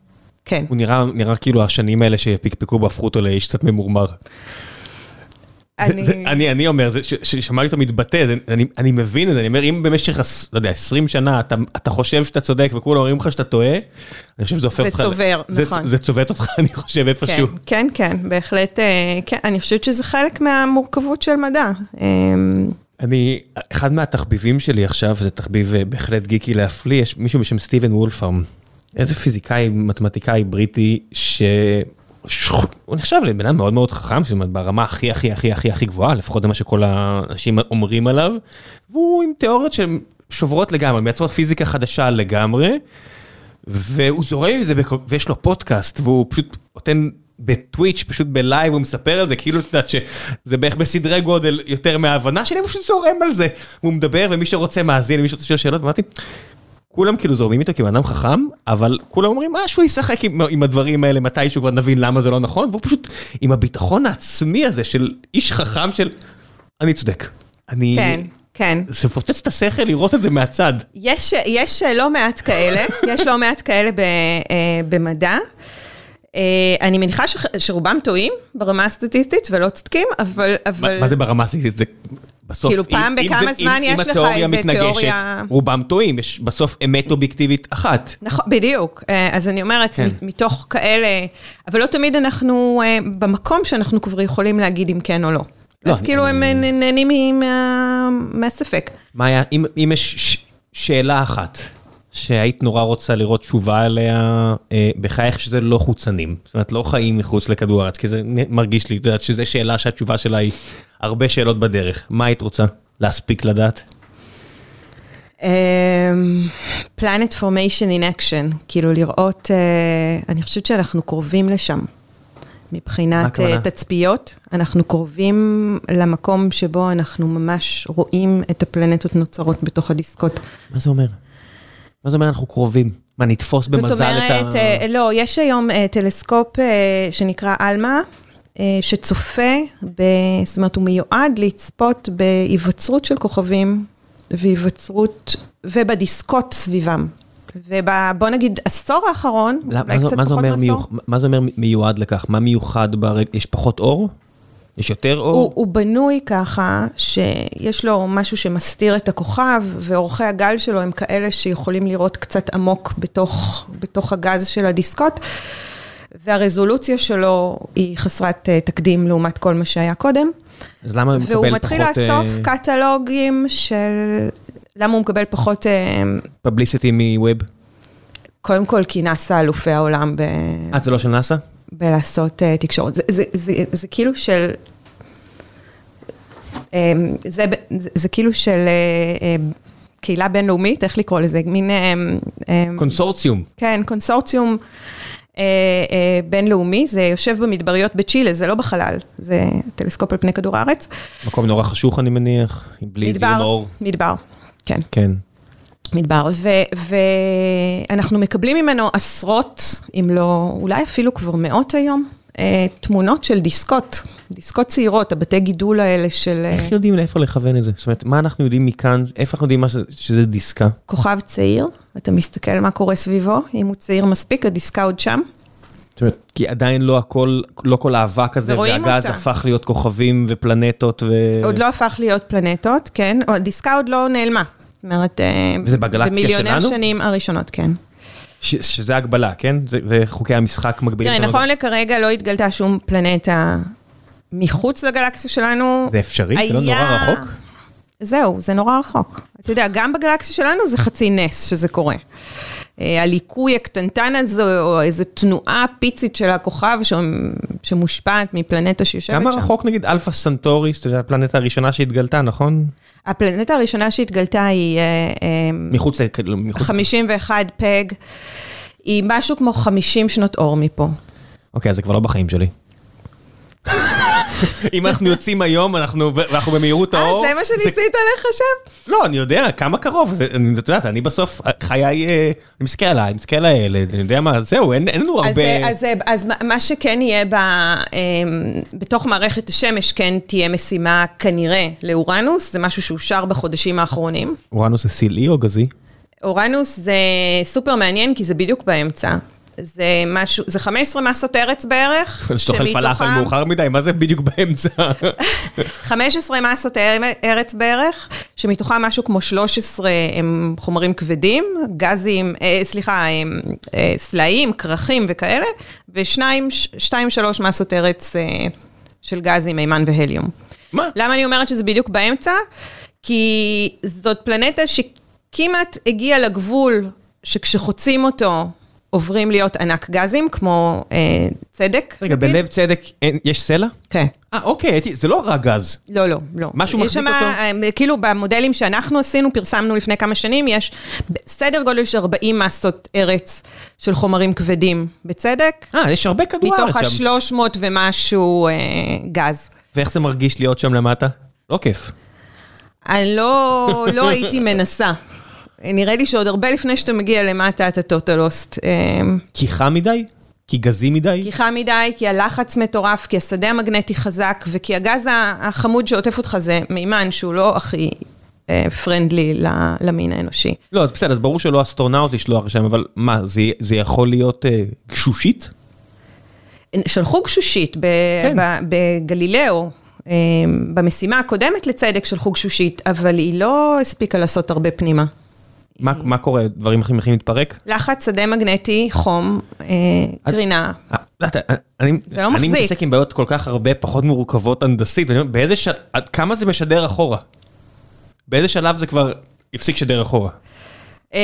Speaker 2: כן.
Speaker 1: הוא נראה נראה כאילו השנים האלה שפקפקו והפכו אותו לאיש קצת ממורמר.
Speaker 2: אני...
Speaker 1: אני אומר, ש- ששמעתי אותו מתבטא, אני- מבין את זה, אני אומר, אם במשך, לא יודע, 20 שנה אתה- חושב שאתה צודק וכולם אומרים לך שאתה טועה, אני חושב שזה הופך
Speaker 2: זה
Speaker 1: אותך...
Speaker 2: צובר,
Speaker 1: זה-
Speaker 2: נכון.
Speaker 1: זה צובט אותך, אני חושב,
Speaker 2: כן,
Speaker 1: איפשהו.
Speaker 2: כן, כן, בהחלט, אה, כן, אני חושבת שזה חלק מהמורכבות של מדע. אה,
Speaker 1: אני, אחד מהתחביבים שלי עכשיו, זה תחביב אה, בהחלט גיקי להפליא, יש מישהו בשם סטיבן וולפארם, איזה פיזיקאי, מתמטיקאי בריטי, שהוא נחשב לבן אדם מאוד מאוד חכם, זאת אומרת, ברמה הכי הכי הכי הכי הכי גבוהה, לפחות זה מה שכל האנשים אומרים עליו, והוא עם תיאוריות שהן שוברות לגמרי, מייצרות פיזיקה חדשה לגמרי, והוא זורם עם זה, בכל- ויש לו פודקאסט, והוא פשוט נותן בטוויץ', פשוט בלייב, הוא מספר על זה, כאילו, את יודעת שזה בערך בסדרי גודל יותר מההבנה שלי, הוא פשוט זורם על זה. הוא מדבר, ומי שרוצה מאזין, ומי שרוצה לשאול שאלות, ואמרתי, כולם כאילו זורמים איתו כבן אדם חכם, אבל כולם אומרים, אה, שהוא ישחק עם, עם הדברים האלה מתישהו כבר נבין למה זה לא נכון, והוא פשוט עם הביטחון העצמי הזה של איש חכם של, אני צודק. אני...
Speaker 2: כן, כן.
Speaker 1: זה מפוצץ את השכל לראות את זה מהצד.
Speaker 2: יש, יש לא מעט כאלה, יש לא מעט כאלה ב, אה, במדע. אה, אני מניחה שרובם טועים ברמה הסטטיסטית ולא צודקים, אבל... אבל...
Speaker 1: מה, מה זה ברמה הסטטיסטית? זה בסוף,
Speaker 2: כאילו, פעם
Speaker 1: אם- אם
Speaker 2: בכמה
Speaker 1: זה-
Speaker 2: זמן
Speaker 1: אם-
Speaker 2: יש
Speaker 1: אם
Speaker 2: לך
Speaker 1: התיאוריה
Speaker 2: איזה
Speaker 1: מתנגשת,
Speaker 2: תיאוריה-
Speaker 1: רובם טועים, יש בסוף אמת אובייקטיבית אחת.
Speaker 2: נכון, בדיוק. אה, אז אני אומרת,
Speaker 1: כן.
Speaker 2: מתוך כאלה, אבל לא תמיד אנחנו אה, במקום שאנחנו כבר יכולים להגיד אם כן או לא.
Speaker 1: לא,
Speaker 2: אז
Speaker 1: אני-
Speaker 2: כאילו הם נהנים מה- מהספק.
Speaker 1: מה היה, אם, אם יש ש- שאלה אחת שהיית נורא רוצה לראות תשובה עליה אה, בחייך שזה לא חוצנים, זאת אומרת לא חיים מחוץ לכדור הארץ, כי זה מרגיש לי, את יודעת, שזו שאלה שהתשובה שלה היא הרבה שאלות בדרך. מה היית רוצה להספיק לדעת?
Speaker 2: planet formation in action, כאילו לראות, אה, אני חושבת שאנחנו קרובים לשם. מבחינת? אה, תצפיות, אנחנו קרובים למקום שבו אנחנו ממש רואים את הפלנטות נוצרות בתוך הדיסקות.
Speaker 1: מה זה אומר? מה זה אומר אנחנו קרובים? מה, נתפוס במזל
Speaker 2: זאת אומרת,
Speaker 1: את ה...
Speaker 2: אה, לא, יש היום אה, טלסקופ אה, שנקרא אלמה, אה, שצופה, ב, זאת אומרת, הוא מיועד לצפות בהיווצרות של כוכבים והיווצרות, ובדיסקות סביבם. ובוא נגיד, עשור האחרון, אולי קצת פחות מעשור,
Speaker 1: מה זה אומר מיועד לכך? מה מיוחד ברגע? יש פחות אור? יש יותר
Speaker 2: הוא,
Speaker 1: אור?
Speaker 2: הוא בנוי ככה, שיש לו משהו שמסתיר את הכוכב, ואורכי הגל שלו הם כאלה שיכולים לראות קצת עמוק בתוך, בתוך הגז של הדיסקות, והרזולוציה שלו היא חסרת אה, תקדים לעומת כל מה שהיה קודם.
Speaker 1: אז למה הוא מקבל פחות...
Speaker 2: והוא מתחיל לאסוף
Speaker 1: אה,
Speaker 2: קטלוגים של... למה הוא מקבל פחות... אה,
Speaker 1: פבליסיטי מווב?
Speaker 2: קודם כל, כי נאסא אלופי העולם ב...
Speaker 1: אה, זה לא של נאסא?
Speaker 2: בלעשות uh, תקשורת. זה, זה, זה, זה כאילו של... Um, זה, זה, זה כאילו של uh, uh, קהילה בינלאומית, איך לקרוא לזה? מין... Um, um,
Speaker 1: קונסורציום.
Speaker 2: כן, קונסורציום uh, uh, בינלאומי, זה יושב במדבריות בצ'ילה, זה לא בחלל, זה טלסקופ על פני כדור הארץ.
Speaker 1: מקום נורא חשוך, אני מניח, בלי זיהום
Speaker 2: מדבר,
Speaker 1: אור.
Speaker 2: מדבר, כן.
Speaker 1: כן.
Speaker 2: מדבר, ואנחנו מקבלים ממנו עשרות, אם לא, אולי אפילו כבר מאות היום, אה, תמונות של דיסקות, דיסקות צעירות, הבתי גידול האלה של אה,
Speaker 1: איך יודעים לאיפה לכוון את זה? זאת אומרת, מה אנחנו יודעים מכאן, איפה אנחנו יודעים מה שזה- שזה דיסקה?
Speaker 2: כוכב צעיר, אתה מסתכל מה קורה סביבו, אם הוא צעיר מספיק, הדיסקה עוד שם.
Speaker 1: זאת אומרת, כי עדיין לא הכל, לא כל האבק הזה והגז
Speaker 2: אותה.
Speaker 1: הפך להיות כוכבים ופלנטות ו...
Speaker 2: עוד לא הפך להיות פלנטות, כן, הדיסקה עוד לא נעלמה. אומרת, אה,
Speaker 1: וזה בגלקסיה
Speaker 2: במיליוני
Speaker 1: שלנו?
Speaker 2: השנים הראשונות, כן.
Speaker 1: ש- שזה הגבלה, כן? זה, זה חוקי המשחק מגבילים.
Speaker 2: תראה. נכון לכרגע לא התגלתה שום פלנטה מחוץ לגלקסיה שלנו.
Speaker 1: זה אפשרי? זה לא נורא
Speaker 2: היה-
Speaker 1: רחוק?
Speaker 2: זהו, זה נורא רחוק. אתה יודע, גם בגלקסיה שלנו זה חצי נס שזה קורה. אה, הליקוי הקטנטן הזה, או איזו תנועה פיצית של הכוכב שמושפעת מפלנטה שיושבת
Speaker 1: כמה
Speaker 2: שם.
Speaker 1: רחוק נגיד אלפא סנטורי, שזו הפלנטה הראשונה שהתגלתה, נכון?
Speaker 2: הפלנטה הראשונה שהתגלתה היא אה, אה,
Speaker 1: מחוץ ל... כאילו, מחוץ...
Speaker 2: 51 פג, היא משהו כמו 50 שנות אור מפה.
Speaker 1: אוקיי, אז זה כבר לא בחיים שלי. אם אנחנו יוצאים היום, אנחנו, ואנחנו במהירות
Speaker 2: אה,
Speaker 1: האור...
Speaker 2: זה מה שניסית לחשב?
Speaker 1: לא, אני יודע, כמה קרוב, זה, אני, את יודעת, אני בסוף, חיי, אה, אני מסתכל עליי, אני מסתכל על הילד, אני יודע מה, זהו, אין, אין לנו
Speaker 2: אז,
Speaker 1: הרבה...
Speaker 2: אז, אז מה- מה שכן יהיה ב, אמ, בתוך מערכת השמש, כן תהיה משימה כנראה לאורנוס, זה משהו שאושר בחודשים האחרונים.
Speaker 1: אורנוס זה סילאי או גזי?
Speaker 2: אורנוס זה סופר מעניין, כי זה בדיוק באמצע. זה משהו, זה 15 מסות ארץ בערך.
Speaker 1: שתאכל פלאפל מאוחר מדי, מה זה בדיוק באמצע?
Speaker 2: 15 מסות אר- ארץ בערך, שמתוכם משהו כמו 13 הם חומרים כבדים, גזים, אה, סליחה, הם, אה, סלעים, כרכים וכאלה, ושניים, שתיים, שלוש מסות ארץ אה, של גזים, מימן והליום.
Speaker 1: מה?
Speaker 2: למה אני אומרת שזה בדיוק באמצע? כי זאת פלנטה שכמעט הגיעה לגבול, שכשחוצים אותו עוברים להיות ענק גזים, כמו אה, צדק.
Speaker 1: רגע,
Speaker 2: נגיד.
Speaker 1: בלב צדק אין- יש סלע?
Speaker 2: כן.
Speaker 1: אה, אוקיי, זה לא רק גז.
Speaker 2: לא, לא, לא.
Speaker 1: משהו מחזיק
Speaker 2: שמה,
Speaker 1: אותו?
Speaker 2: אה, כאילו במודלים שאנחנו עשינו, פרסמנו לפני כמה שנים, יש סדר גודל של 40 מסות ארץ של חומרים כבדים בצדק,
Speaker 1: אה, יש הרבה כדור
Speaker 2: מתוך
Speaker 1: הארץ שם.
Speaker 2: ה-300 ומשהו אה, גז.
Speaker 1: ואיך זה מרגיש להיות שם למטה? לא כיף.
Speaker 2: אני לא, לא הייתי מנסה. נראה לי שעוד הרבה לפני שאתה מגיע למטה אתה total loss.
Speaker 1: כי חם מדי? כי גזי מדי?
Speaker 2: כי חם מדי, כי הלחץ מטורף, כי השדה המגנטי חזק, וכי הגז החמוד שעוטף אותך זה מימן שהוא לא הכי friendly למין האנושי.
Speaker 1: לא, אז בסדר, אז ברור שלא אסטרונאוט לשלוח לשם, אבל מה, זה, זה יכול להיות אה, גשושית?
Speaker 2: שלחו גשושית ב-
Speaker 1: כן.
Speaker 2: ב- בגלילאו, אה, במשימה הקודמת לצדק שלחו גשושית, אבל היא לא הספיקה לעשות הרבה פנימה.
Speaker 1: מה, מה קורה? דברים אחרים יכולים להתפרק?
Speaker 2: לחץ, שדה מגנטי, חום, אה, קרינה.
Speaker 1: אה, לא, אני,
Speaker 2: זה לא
Speaker 1: אני
Speaker 2: מחזיק.
Speaker 1: מתעסק עם בעיות כל כך הרבה פחות מורכבות הנדסית, באיזה של... עד כמה זה משדר אחורה? באיזה שלב זה כבר הפסיק לשדר אחורה?
Speaker 2: אה,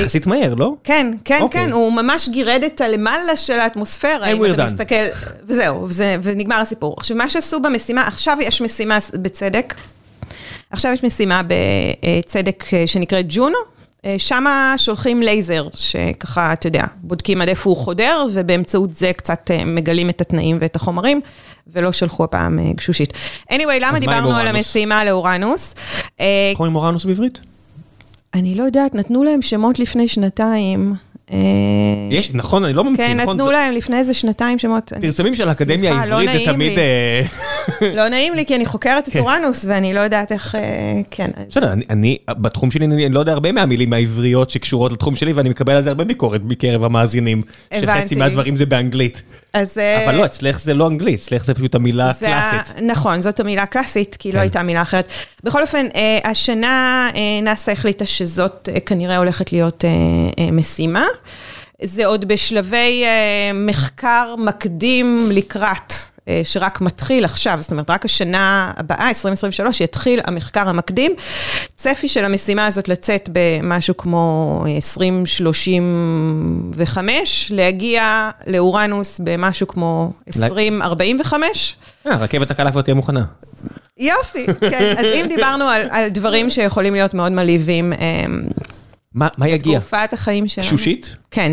Speaker 1: יחסית מהר, לא?
Speaker 2: כן, כן,
Speaker 1: אוקיי.
Speaker 2: כן, הוא ממש גירד את הלמעלה של האטמוספירה, אם אתה
Speaker 1: done.
Speaker 2: מסתכל, וזהו, וזה, ונגמר הסיפור. עכשיו, מה שעשו במשימה, עכשיו יש משימה בצדק, עכשיו יש משימה בצדק אה, שנקראת ג'ונו, אה, שמה שולחים לייזר, שככה, אתה יודע, בודקים עד איפה הוא חודר, ובאמצעות זה קצת אה, מגלים את התנאים ואת החומרים, ולא שלחו הפעם אה, גשושית. anyway, למה דיברנו על? המשימה לאורנוס? אה,
Speaker 1: איך קוראים אורנוס בעברית?
Speaker 2: אני לא יודעת, נתנו להם שמות לפני שנתיים. אה,
Speaker 1: יש, נכון, אני לא ממציא,
Speaker 2: כן,
Speaker 1: נכון?
Speaker 2: נתנו להם לפני איזה שנתיים שמות.
Speaker 1: פרסמים של האקדמיה
Speaker 2: לא
Speaker 1: העברית זה תמיד...
Speaker 2: לי.
Speaker 1: אה,
Speaker 2: לא נעים לי, כי אני חוקרת את
Speaker 1: כן.
Speaker 2: אורנוס, ואני לא יודעת איך... אה, כן.
Speaker 1: בסדר, אני, בתחום שלי, אני לא יודע הרבה מהמילים העבריות שקשורות לתחום שלי, ואני מקבל על זה הרבה ביקורת מקרב המאזינים. שחצי
Speaker 2: הבנתי.
Speaker 1: מהדברים זה באנגלית.
Speaker 2: אז... אה,
Speaker 1: אבל לא, אצלך זה לא אנגלית, אצלך זה פשוט המילה הקלאסית.
Speaker 2: נכון, זאת המילה הקלאסית, כי
Speaker 1: כן.
Speaker 2: לא הייתה מילה אחרת. בכל אופן, אה, השנה אה, נאס"א החליטה שזאת אה, כנראה הולכת להיות משימה. זה עוד בשלבי מחקר מקדים לקראת, שרק מתחיל עכשיו, זאת אומרת, רק השנה הבאה, 2023, יתחיל המחקר המקדים. צפי של המשימה הזאת לצאת במשהו כמו 2035, להגיע לאורנוס במשהו כמו 2045.
Speaker 1: אה, רכבת הקלה כבר תהיה מוכנה.
Speaker 2: יופי, כן. אז אם דיברנו על, על דברים שיכולים להיות מאוד מלהיבים,
Speaker 1: מה יגיע?
Speaker 2: תקופת החיים שלנו.
Speaker 1: גשושית?
Speaker 2: כן,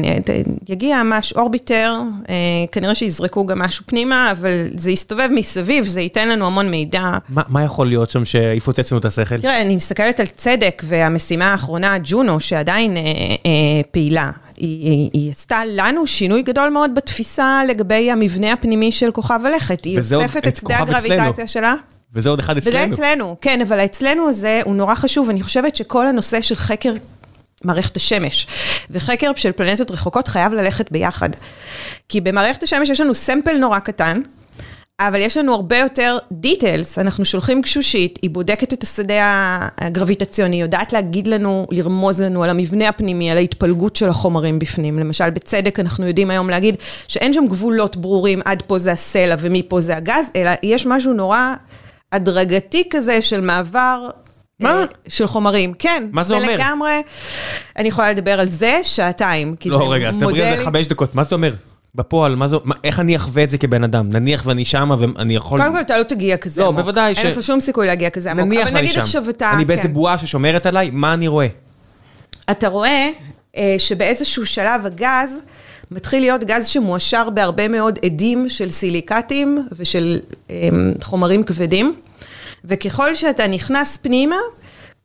Speaker 2: יגיע משהו, אורביטר, אה, כנראה שיזרקו גם משהו פנימה, אבל זה יסתובב מסביב, זה ייתן לנו המון מידע.
Speaker 1: מה מה יכול להיות שם שיפוצץ לנו את השכל?
Speaker 2: תראה, אני מסתכלת על צדק והמשימה האחרונה, ג'ונו, שעדיין אה, אה, פעילה. היא, היא, עשתה לנו שינוי גדול מאוד בתפיסה לגבי המבנה הפנימי של כוכב הלכת. היא
Speaker 1: וזה
Speaker 2: אוספת את שדה הגרביטציה. שלה.
Speaker 1: וזה עוד אחד
Speaker 2: וזה
Speaker 1: אצלנו.
Speaker 2: אצלנו, כן, אבל אצלנו הזה הוא נורא חשוב. אני חושבת שכל הנושא של חקר מערכת השמש וחקר של פלנטות רחוקות חייב ללכת ביחד. כי במערכת השמש יש לנו סמפל נורא קטן, אבל יש לנו הרבה יותר דיטיילס, אנחנו שולחים גשושית, היא בודקת את השדה הגרביטציוני, היא יודעת להגיד לנו, לרמוז לנו על המבנה הפנימי, על ההתפלגות של החומרים בפנים. למשל, בצדק אנחנו יודעים היום להגיד שאין שם גבולות ברורים, עד פה זה הסלע ומפה זה הגז, אלא יש משהו נורא הדרגתי כזה של מעבר.
Speaker 1: מה?
Speaker 2: אה, של חומרים, כן.
Speaker 1: מה זה אומר?
Speaker 2: ולגמרי, אני יכולה לדבר על זה שעתיים, כי זה
Speaker 1: לא, רגע, אז תדברי על זה חמש דקות. מה זה אומר? בפועל, מה זה, מה- איך אני אחווה את זה כבן אדם? נניח ואני שמה ואני יכול...
Speaker 2: קודם כל, אתה לא תגיע כזה
Speaker 1: לא,
Speaker 2: עמוק.
Speaker 1: בוודאי ש-
Speaker 2: אין לך שום סיכוי להגיע כזה עמוק.
Speaker 1: נניח ואני שם.
Speaker 2: עכשיו אתה...
Speaker 1: אני באיזה
Speaker 2: כן.
Speaker 1: בועה ששומרת עליי, מה אני רואה?
Speaker 2: אתה רואה אה, שבאיזשהו שלב הגז מתחיל להיות גז שמועשר בהרבה מאוד עדים של סיליקטים ושל אה, חומרים כבדים, וככל שאתה נכנס פנימה,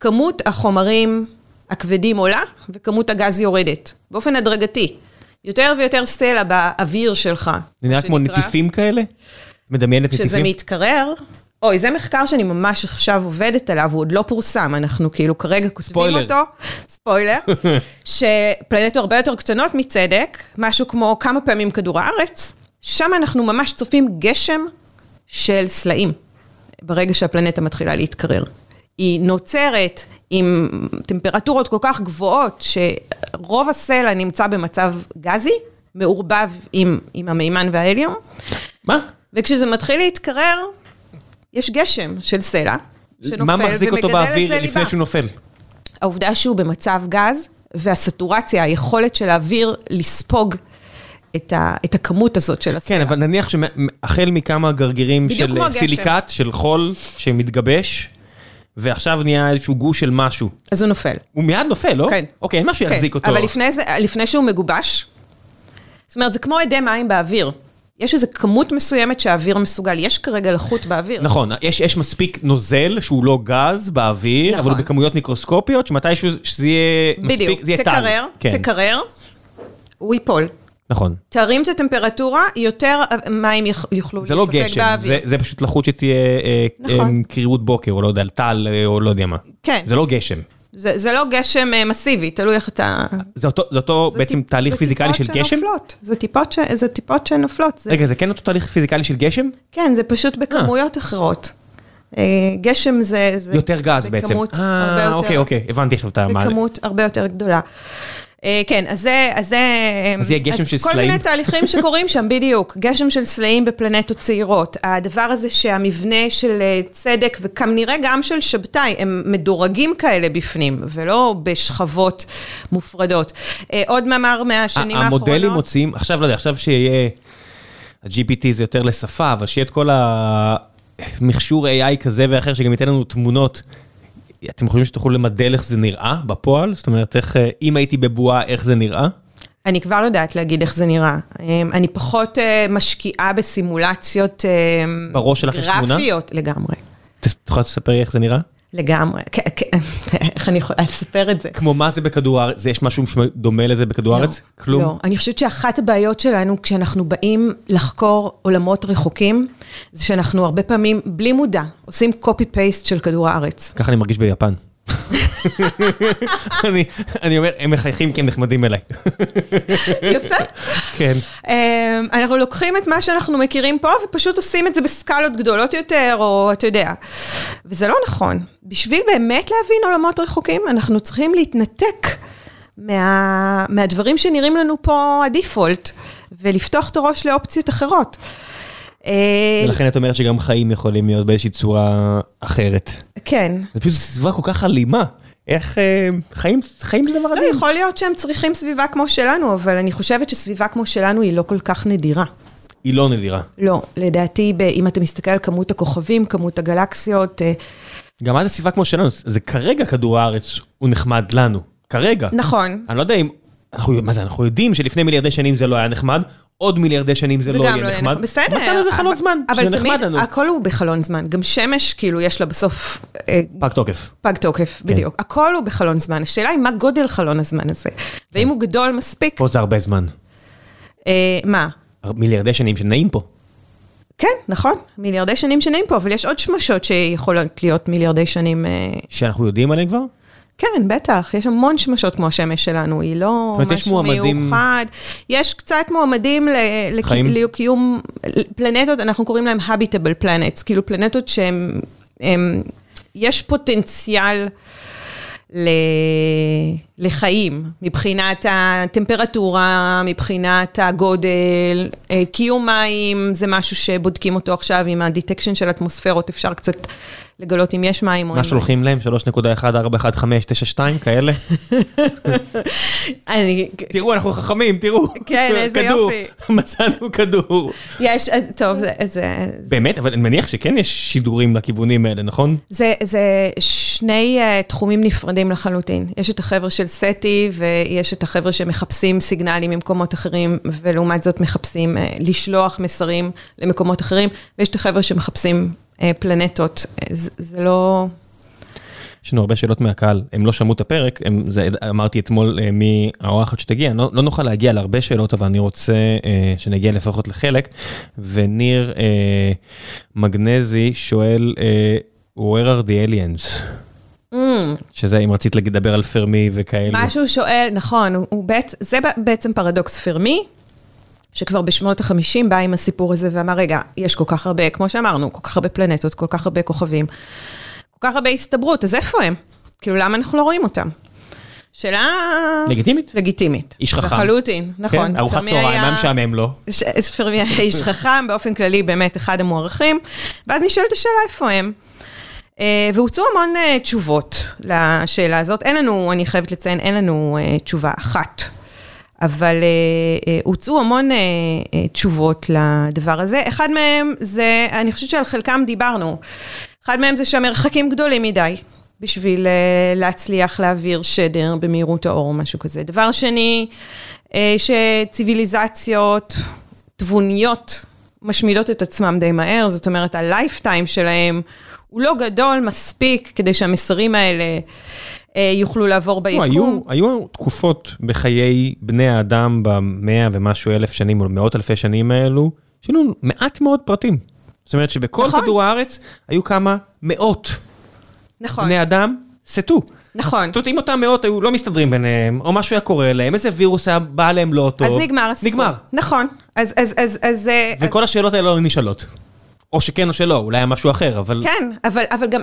Speaker 2: כמות החומרים הכבדים עולה וכמות הגז יורדת, באופן הדרגתי. יותר ויותר סלע באוויר שלך.
Speaker 1: זה נראה כמו. נטיפים כאלה? מדמיינת
Speaker 2: כשזה
Speaker 1: נטיפים?
Speaker 2: מתקרר, אוי, זה מחקר שאני ממש עכשיו עובדת עליו, הוא עוד לא פורסם, אנחנו כאילו כרגע כותבים
Speaker 1: ספוילר.
Speaker 2: אותו, ספוילר, שפלנטות הרבה יותר קטנות מצדק, משהו כמו כמה פעמים כדור הארץ, שם אנחנו ממש צופים גשם של סלעים, ברגע שהפלנטה מתחילה להתקרר. היא נוצרת עם טמפרטורות כל כך גבוהות, שרוב הסלע נמצא במצב גזי, מעורבב עם, עם המימן וההליום.
Speaker 1: מה?
Speaker 2: וכשזה מתחיל להתקרר, יש גשם של סלע, שנופל
Speaker 1: מה מחזיק אותו
Speaker 2: ומגדל
Speaker 1: באוויר לפני
Speaker 2: ליבה.
Speaker 1: שהוא נופל?
Speaker 2: העובדה שהוא במצב גז, והסטורציה, היכולת של האוויר לספוג את, ה, את הכמות הזאת של הסלע.
Speaker 1: כן, אבל נניח שהחל מכמה גרגירים
Speaker 2: בדיוק
Speaker 1: של אה. סיליקט, של חול, שמתגבש, ועכשיו נהיה איזשהו גוש של משהו.
Speaker 2: אז הוא נופל.
Speaker 1: הוא מיד נופל, לא?
Speaker 2: כן.
Speaker 1: אוקיי, אין משהו שיחזיק אותו.
Speaker 2: אבל לפני, זה, לפני שהוא מגובש, זאת אומרת, זה כמו אדי מים באוויר. יש איזו כמות מסוימת שהאוויר מסוגל, יש כרגע לחות באוויר.
Speaker 1: נכון, יש, יש מספיק נוזל שהוא לא גז באוויר,
Speaker 2: נכון.
Speaker 1: אבל הוא בכמויות מיקרוסקופיות, שמתישהו שזה יהיה מספיק,
Speaker 2: בדיוק,
Speaker 1: זה יהיה טל.
Speaker 2: תקרר,
Speaker 1: כן,
Speaker 2: תקרר, הוא ייפול.
Speaker 1: נכון.
Speaker 2: תרים את הטמפרטורה, יותר מים יוכלו
Speaker 1: זה לא גשם,
Speaker 2: באוויר.
Speaker 1: זה, זה פשוט לחות שתהיה אה,
Speaker 2: נכון.
Speaker 1: אה, קרירות בוקר, או לא יודע, טל, אה, או לא יודע מה.
Speaker 2: כן.
Speaker 1: זה לא גשם.
Speaker 2: זה, זה לא גשם אה, מסיבי, תלוי איך אתה...
Speaker 1: זה אותו, זה אותו
Speaker 2: זה
Speaker 1: בעצם
Speaker 2: טיפ-
Speaker 1: תהליך
Speaker 2: זה
Speaker 1: פיזיקלי של
Speaker 2: טיפות
Speaker 1: גשם?
Speaker 2: שנופלות. זה טיפות, ש... זה טיפות שנופלות. זה...
Speaker 1: רגע, זה כן אותו תהליך פיזיקלי של גשם?
Speaker 2: כן, זה פשוט בכמויות אחרות. אה, גשם זה... זה
Speaker 1: יותר גז בעצם.
Speaker 2: בכמות הרבה
Speaker 1: אה,
Speaker 2: יותר...
Speaker 1: אוקיי, אוקיי, הבנתי עכשיו את המעלה.
Speaker 2: בכמות הרבה יותר גדולה. אה, כן, אז זה... אז זה...
Speaker 1: אז יהיה גשם של
Speaker 2: כל
Speaker 1: סלעים?
Speaker 2: מיני תהליכים שקורים שם, בדיוק. גשם של סלעים בפלנטות צעירות. הדבר הזה שהמבנה של אה, צדק, וכנראה גם של שבתאי, הם מדורגים כאלה בפנים, ולא בשכבות מופרדות. אה, עוד מאמר מהשנים האחרונות.
Speaker 1: המודלים מוציאים, עכשיו לא יודע, עכשיו שיהיה, ה-GPT זה יותר לשפה, אבל שיהיה את כל המכשור AI כזה ואחר, שגם ייתן לנו תמונות. אתם חושבים שתוכלו למדל איך זה נראה בפועל? זאת אומרת, איך, אה, אם הייתי בבועה, איך זה נראה?
Speaker 2: אני כבר יודעת להגיד איך זה נראה. אמ, אני פחות אה, משקיעה בסימולציות אמ,
Speaker 1: בראש שלך יש תמונה?
Speaker 2: גרפיות לגמרי.
Speaker 1: את יכולה לספר לי איך זה נראה?
Speaker 2: לגמרי. איך אני יכולה לספר את זה?
Speaker 1: כמו מה זה בכדור הארץ? יש משהו דומה לזה בכדור הארץ? כלום?
Speaker 2: לא. אני חושבת שאחת הבעיות שלנו כשאנחנו באים לחקור עולמות רחוקים, זה שאנחנו הרבה פעמים, בלי מודע, עושים copy-paste של כדור הארץ.
Speaker 1: ככה אני מרגיש ביפן. אני, אני אומר, הם מחייכים כי הם נחמדים אליי.
Speaker 2: יפה.
Speaker 1: כן.
Speaker 2: אמ, אנחנו לוקחים את מה שאנחנו מכירים פה ופשוט עושים את זה בסקלות גדולות יותר, או אתה יודע. וזה לא נכון. בשביל באמת להבין עולמות רחוקים, אנחנו צריכים להתנתק מה, מהדברים שנראים לנו פה הדיפולט, ולפתוח את הראש לאופציות אחרות. אה,
Speaker 1: ולכן את אומרת שגם חיים יכולים להיות באיזושהי צורה אחרת.
Speaker 2: כן.
Speaker 1: זה פשוט סביבה כל כך אלימה. איך אה, חיים, חיים זה דבר
Speaker 2: לא,
Speaker 1: אלים.
Speaker 2: יכול להיות שהם צריכים סביבה כמו שלנו, אבל אני חושבת שסביבה כמו שלנו היא לא כל כך נדירה.
Speaker 1: היא לא נדירה.
Speaker 2: לא, לדעתי, אם אתה מסתכל על כמות הכוכבים, כמות הגלקסיות, אה,
Speaker 1: גם מה זה סביבה כמו שלנו? זה כרגע כדור הארץ הוא נחמד לנו. כרגע.
Speaker 2: נכון.
Speaker 1: אני לא יודע אם... אנחנו, מה זה, אנחנו יודעים שלפני מיליארדי שנים זה לא היה נחמד, עוד מיליארדי שנים זה,
Speaker 2: זה
Speaker 1: לא
Speaker 2: גם
Speaker 1: יהיה
Speaker 2: לא
Speaker 1: נחמד.
Speaker 2: בסדר.
Speaker 1: מצאנו איזה חלון זמן,
Speaker 2: אבל
Speaker 1: שזה נחמד
Speaker 2: תמיד,
Speaker 1: לנו.
Speaker 2: הכל הוא בחלון זמן. גם שמש, כאילו, יש לה בסוף אה,
Speaker 1: פג תוקף.
Speaker 2: פג תוקף,
Speaker 1: כן.
Speaker 2: בדיוק. הכל הוא בחלון זמן. השאלה היא מה גודל חלון הזמן הזה. ואם הוא גדול מספיק,
Speaker 1: פה זה הרבה זמן.
Speaker 2: אה, מה?
Speaker 1: מיליארדי שנים שנעים פה.
Speaker 2: כן, נכון, מיליארדי שנים שנעים פה, אבל יש עוד שמשות שיכולות להיות מיליארדי שנים. אה,
Speaker 1: שאנחנו יודעים עליהם כבר?
Speaker 2: כן, בטח, יש המון שמשות כמו השמש שלנו, היא לא
Speaker 1: אומרת,
Speaker 2: משהו
Speaker 1: מועמדים-
Speaker 2: מיוחד. יש קצת מועמדים ל-? לקיום פלנטות, אנחנו קוראים להם habitable planets, כאילו פלנטות שהם, הם, יש פוטנציאל ל, לחיים, מבחינת הטמפרטורה, מבחינת הגודל, אה, קיום מים, זה משהו שבודקים אותו עכשיו עם ה detection של אטמוספירות, אפשר קצת לגלות אם יש מים או אין
Speaker 1: מה. שולחים להם? 3.1411592 כאלה?
Speaker 2: אני,
Speaker 1: תראו, אנחנו חכמים, תראו.
Speaker 2: כן, איזה
Speaker 1: כדור.
Speaker 2: יופי.
Speaker 1: מצאנו כדור.
Speaker 2: יש, אז- טוב, זה,
Speaker 1: באמת, אבל אני מניח שכן יש שידורים לכיוונים האלה, נכון?
Speaker 2: זה, זה שני uh, תחומים נפרדים לחלוטין. יש את החבר'ה של סטי, ויש את החבר'ה שמחפשים סיגנלים ממקומות אחרים, ולעומת זאת מחפשים uh, לשלוח מסרים למקומות אחרים, ויש את החבר'ה שמחפשים uh, פלנטות. זה, זה לא...
Speaker 1: יש לנו הרבה שאלות מהקהל, הם לא שמעו את הפרק, הם, זה, אמרתי אתמול אה, מהאורחת שתגיע, לא, לא נוכל להגיע להרבה שאלות, אבל אני רוצה אה, שנגיע לפחות לחלק. וניר אה, מגנזי שואל, אה, where are the aliens?
Speaker 2: Mm,
Speaker 1: שזה אם רצית לדבר על פרמי וכאלה.
Speaker 2: מה שהוא שואל, נכון, הוא, הוא בעצ, זה בעצם פרדוקס פרמי, שכבר בשנות ה-50 בא עם הסיפור הזה ואמר, רגע, יש כל כך הרבה, כמו שאמרנו, כל כך הרבה פלנטות, כל כך הרבה כוכבים, כל כך הרבה הסתברות, אז איפה הם? כאילו, למה אנחנו לא רואים אותם? שאלה...
Speaker 1: לגיטימית?
Speaker 2: לגיטימית.
Speaker 1: איש חכם.
Speaker 2: לחלוטין, נכון.
Speaker 1: כן, ארוחת צהריים, מה משעמם לו?
Speaker 2: פרמי היה איש חכם, באופן כללי באמת אחד המוערכים, ואז נשאלת השאלה איפה הם. אה, והוצאו המון אה, תשובות לשאלה הזאת. אין לנו, אני חייבת לציין, אין לנו אה, תשובה אחת. אבל הוצאו המון תשובות לדבר הזה. אחד מהם זה, אני חושבת שעל חלקם דיברנו. אחד מהם זה שהמרחקים גדולים מדי בשביל אה, להצליח להעביר שדר במהירות האור או משהו כזה. דבר שני, אה, שציוויליזציות תבוניות משמידות את עצמם די מהר, זאת אומרת, הלייפטיים שלהם הוא לא גדול מספיק כדי שהמסרים האלה אה, יוכלו לעבור ביקום.
Speaker 1: היו, היו תקופות בחיי בני האדם במאה ומשהו אלף שנים, או מאות אלפי שנים האלו, שהיו מעט מאוד פרטים. זאת אומרת שבכל
Speaker 2: נכון.
Speaker 1: כדור הארץ היו כמה מאות
Speaker 2: נכון,
Speaker 1: בני אדם סטו.
Speaker 2: נכון.
Speaker 1: זאת אומרת, אם אותם מאות היו לא מסתדרים ביניהם, או משהו היה קורה להם, איזה וירוס היה בא להם לא טוב.
Speaker 2: אז נגמר הסיפור.
Speaker 1: נגמר.
Speaker 2: נכון. אז, אז, אז, אז... אה,
Speaker 1: וכל השאלות האלה לא נשאלות. או שכן או שלא, אולי היה משהו אחר, אבל...
Speaker 2: כן, אבל, אבל גם,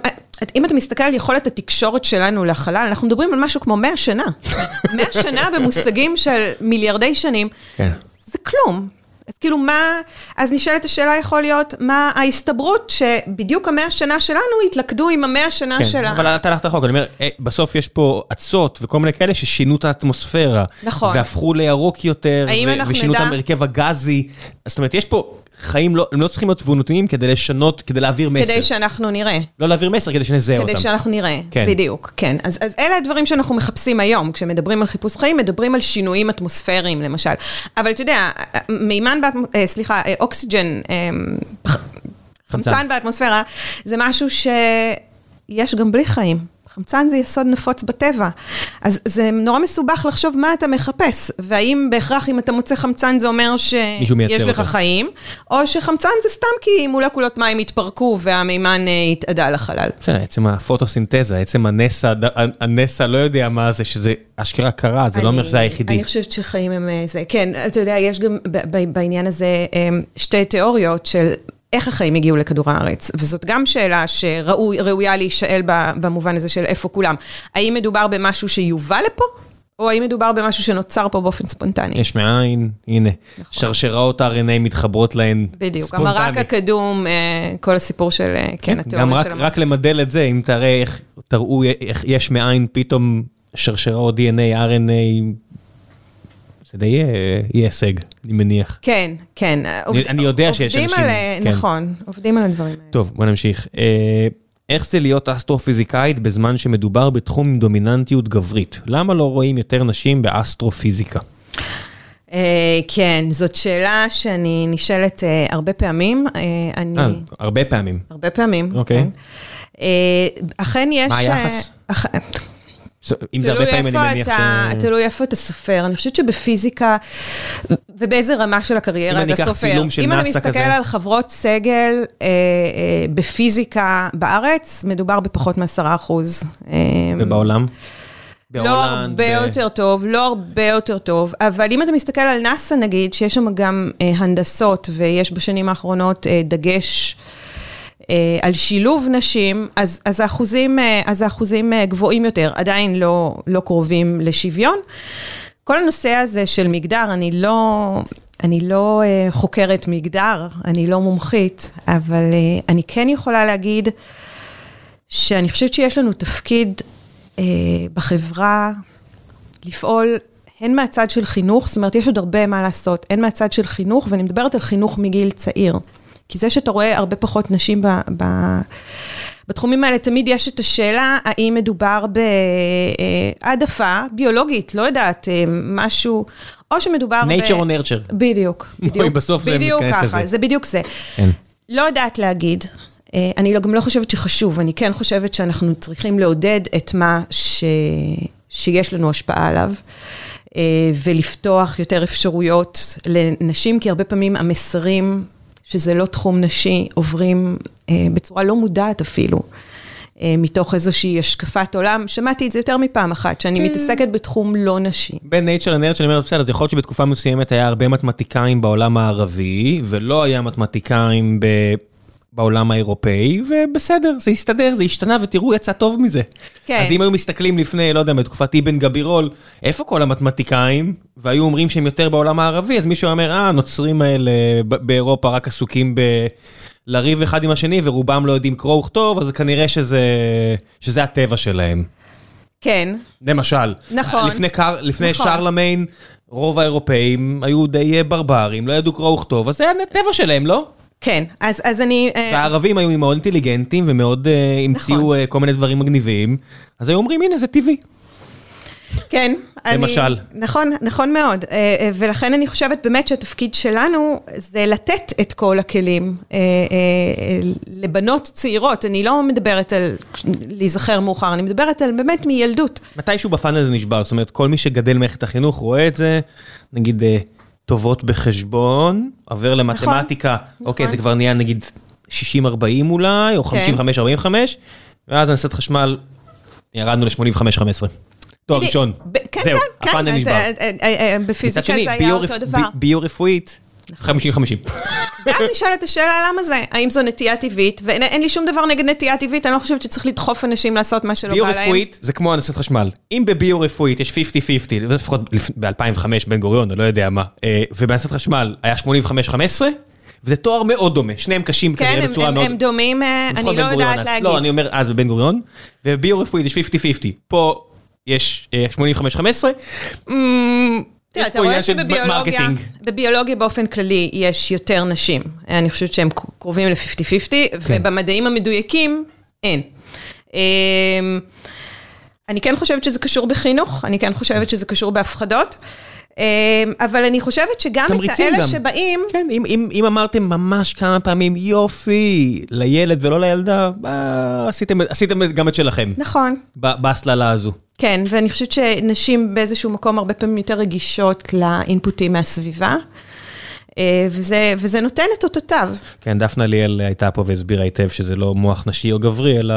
Speaker 2: אם אתה מסתכל על יכולת התקשורת שלנו לחלל, אנחנו מדברים על משהו כמו 100 שנה. 100 שנה במושגים של מיליארדי שנים.
Speaker 1: כן.
Speaker 2: זה כלום. אז כאילו מה, אז נשאלת השאלה יכול להיות, מה ההסתברות שבדיוק המאה שנה שלנו התלכדו עם המאה שנה
Speaker 1: כן,
Speaker 2: שלה.
Speaker 1: אבל אתה הלכת רחוק, אני אומר, אה, בסוף יש פה אצות וכל מיני כאלה ששינו את האטמוספירה.
Speaker 2: נכון.
Speaker 1: והפכו לירוק יותר, ו- ושינו את
Speaker 2: נדע-
Speaker 1: ההרכב הגזי. זאת אומרת, יש פה חיים, לא, הם לא צריכים להיות תבונותיים כדי לשנות, כדי להעביר מסר.
Speaker 2: כדי שאנחנו נראה.
Speaker 1: לא להעביר מסר, כדי שנזהה אותם.
Speaker 2: כדי שאנחנו נראה,
Speaker 1: כן.
Speaker 2: בדיוק, כן. אז, אז אלה הדברים שאנחנו מחפשים היום, כשמדברים על חיפוש חיים, מדברים על שינויים אטמוספריים, למשל. אבל אתה יודע, מימן, באטמ... אה, סליחה, אה, אוקסיג'ן, אה, ח- חמצן באטמוספירה, זה משהו שיש גם בלי חיים. חמצן זה יסוד נפוץ בטבע. אז זה נורא מסובך לחשוב מה אתה מחפש, והאם בהכרח אם אתה מוצא חמצן זה אומר שיש לך. חיים, או שחמצן זה סתם כי מולקולות מים התפרקו והמימן אה, התאדה לחלל.
Speaker 1: בסדר, עצם הפוטוסינתזה, עצם הנס, הנס הלא יודע מה זה, שזה אשכרה קרה, זה לא אומר
Speaker 2: אני-
Speaker 1: שזה היחידי.
Speaker 2: אני חושבת שחיים הם אה, זה. כן, אתה יודע, יש גם בעניין הזה אה, שתי תיאוריות של... איך החיים הגיעו לכדור הארץ? וזאת גם שאלה שראויה להישאל במובן הזה של איפה כולם. האם מדובר במשהו שיובא לפה, או האם מדובר במשהו שנוצר פה באופן ספונטני?
Speaker 1: יש מאין, הנה,
Speaker 2: נכון.
Speaker 1: שרשראות RNA מתחברות להן
Speaker 2: בדיוק,
Speaker 1: ספונטני.
Speaker 2: המרק הקדום, אה, כל הסיפור של, אה, כן,
Speaker 1: גם
Speaker 2: התיאוריה
Speaker 1: רק,
Speaker 2: של
Speaker 1: רק למדל את זה, אם תראה איך, תראו איך יש מאין פתאום שרשראות DNA, RNA, זה די יהיה הישג, אני מניח.
Speaker 2: כן, כן. עובד-
Speaker 1: אני יודע שיש אנשים-
Speaker 2: על, אה,
Speaker 1: כן.
Speaker 2: נכון, עובדים על הדברים האלה.
Speaker 1: טוב, בוא נמשיך. אה, איך זה להיות אסטרופיזיקאית בזמן שמדובר בתחום עם דומיננטיות גברית? למה לא רואים יותר נשים באסטרופיזיקה?
Speaker 2: אה, כן, זאת שאלה שאני נשאלת הרבה פעמים. אני...
Speaker 1: הרבה פעמים.
Speaker 2: הרבה פעמים,
Speaker 1: אוקיי.
Speaker 2: כן. אכן יש...
Speaker 1: מה היחס? אם זה הרבה פעמים, אני מניח
Speaker 2: אתה,
Speaker 1: ש...
Speaker 2: תלוי איפה אתה סופר. אני חושבת שבפיזיקה, ובאיזה רמה של
Speaker 1: אם
Speaker 2: הקריירה
Speaker 1: אני
Speaker 2: אתה
Speaker 1: אקח
Speaker 2: סופר.
Speaker 1: צילום של
Speaker 2: אם אתה
Speaker 1: נאסא
Speaker 2: מסתכל
Speaker 1: כזה.
Speaker 2: על חברות סגל אה, אה, בפיזיקה בארץ, מדובר בפחות מעשרה אחוז. אה,
Speaker 1: ובעולם?
Speaker 2: לא
Speaker 1: בהולנד,
Speaker 2: הרבה
Speaker 1: ב-
Speaker 2: יותר טוב, לא הרבה יותר טוב, אבל אם אתה מסתכל על נאסא נגיד, שיש שם גם אה, הנדסות, ויש בשנים האחרונות אה, דגש על שילוב נשים, אז, אז האחוזים, אה, אז האחוזים אה, גבוהים יותר, עדיין לא, לא קרובים לשוויון. כל הנושא הזה של מגדר, אני לא, אני לא אה, חוקרת מגדר, אני לא מומחית, אבל אה, אני כן יכולה להגיד שאני חושבת שיש לנו תפקיד אה, בחברה לפעול הן מהצד של חינוך, זאת אומרת, יש עוד הרבה מה לעשות, הן מהצד של חינוך, ואני מדברת על חינוך מגיל צעיר. כי זה שאתה רואה הרבה פחות נשים ב, ב, בתחומים האלה, תמיד יש את השאלה, האם מדובר בהעדפה ביולוגית, לא יודעת, אה, משהו, או שמדובר ב...
Speaker 1: nature or nurture.
Speaker 2: בדיוק, בדיוק.
Speaker 1: בסוף זה
Speaker 2: בדיוק ככה,
Speaker 1: לזה.
Speaker 2: זה בדיוק זה.
Speaker 1: כן.
Speaker 2: לא יודעת להגיד. אה, אני לא- גם לא חושבת שחשוב, אני כן חושבת שאנחנו צריכים לעודד את מה ש... שיש לנו השפעה עליו, אה, ולפתוח יותר אפשרויות לנשים, כי הרבה פעמים המסרים, שזה לא תחום נשי, עוברים אה, בצורה לא מודעת אפילו. אה, מתוך איזושהי השקפת עולם, שמעתי את זה יותר מפעם אחת, שאני מתעסקת בתחום לא נשי.
Speaker 1: בין nature לנרד שאני אומר, בסדר, אז יכול להיות שבתקופה מסוימת היה הרבה מתמטיקאים בעולם הערבי, ולא היה מתמטיקאים ב... בעולם האירופאי, ובסדר, זה הסתדר, זה השתנה, ותראו, יצא טוב מזה.
Speaker 2: כן.
Speaker 1: אז אם היו מסתכלים לפני, לא יודע, בתקופת אבן גבירול, איפה כל המתמטיקאים, והיו אומרים שהם יותר בעולם הערבי, אז מישהו אומר, אה, הנוצרים האלה באירופה רק עסוקים ב... לריב אחד עם השני, ורובם לא יודעים קרוא וכתוב, אז כנראה שזה, שזה הטבע שלהם.
Speaker 2: כן,
Speaker 1: למשל,
Speaker 2: נכון.
Speaker 1: לפני, קר, לפני
Speaker 2: נכון.
Speaker 1: שרלמיין, רוב האירופאים היו די ברברים, לא ידעו קרוא וכתוב, אז זה הטבע שלהם, לא?
Speaker 2: כן, אז, אז אני... אה,
Speaker 1: והערבים היו מאוד אינטליגנטים ומאוד אה, המציאו
Speaker 2: נכון.
Speaker 1: אה, כל מיני דברים מגניבים, אז היו אומרים, הנה, זה טבעי.
Speaker 2: כן.
Speaker 1: למשל.
Speaker 2: אני, נכון, נכון מאוד. ולכן אני חושבת באמת שהתפקיד שלנו זה לתת את כל הכלים לבנות צעירות. אני לא מדברת על להיזכר מאוחר, אני מדברת על באמת מילדות.
Speaker 1: מתישהו בפאנל זה נשבר, זאת אומרת, כל מי שגדל במערכת החינוך רואה את זה, נגיד, טובות בחשבון, עובר למתמטיקה, אוקיי,
Speaker 2: נכון.
Speaker 1: זה כבר נהיה נגיד 60-40 אולי, או
Speaker 2: כן.
Speaker 1: 55-45, ואז הנדסת חשמל, ירדנו ל-85-15. תואר. ראשון,
Speaker 2: כן,
Speaker 1: זהו,
Speaker 2: כן,
Speaker 1: הפאנל
Speaker 2: כן,
Speaker 1: נשבר.
Speaker 2: אה, אה, אה,
Speaker 1: מצד
Speaker 2: בפיזיקה
Speaker 1: שני,
Speaker 2: זה היה אותו דבר.
Speaker 1: ביו-רפואית, 50-50.
Speaker 2: ואז נשאלת השאלה למה זה, האם זו נטייה טבעית, ואין לי שום דבר נגד נטייה טבעית, אני לא חושבת שצריך לדחוף אנשים לעשות מה שלא בא להם.
Speaker 1: ביו-רפואית זה כמו הנדסת חשמל. אם בביו-רפואית יש 50-50, לפחות ב-2005 בן גוריון, אני לא יודע מה, אה, ובהנדסת חשמל היה 85-15, וזה תואר מאוד דומה, שניהם קשים
Speaker 2: כן,
Speaker 1: כנראה בצורה מאוד...
Speaker 2: כן, הם דומים, אה, אני לא יודעת להגיד.
Speaker 1: לא, אני אומר אז בבן גוריון, ובביו-רפואית יש 50-50. פה יש 85-15. אה,
Speaker 2: תראה, אתה רואה שבביולוגיה באופן כללי יש יותר נשים. אני חושבת שהם קרובים ל-50-50, כן. ובמדעים המדויקים אין. אמ, אני כן חושבת שזה קשור בחינוך, אני כן חושבת שזה קשור בהפחדות. אמ, אבל אני חושבת שגם את האלה גם. שבאים...
Speaker 1: כן, אם, אם, אם אמרתם ממש כמה פעמים יופי לילד ולא לילדה, עשיתם, עשיתם גם את שלכם.
Speaker 2: נכון.
Speaker 1: בהסללה הזו.
Speaker 2: כן, ואני חושבת שנשים באיזשהו מקום הרבה פעמים יותר רגישות לאינפוטים מהסביבה. אה, וזה, וזה נותן את אותותיו.
Speaker 1: כן, דפנה ליאל הייתה פה והסבירה היטב שזה לא מוח נשי או גברי, אלא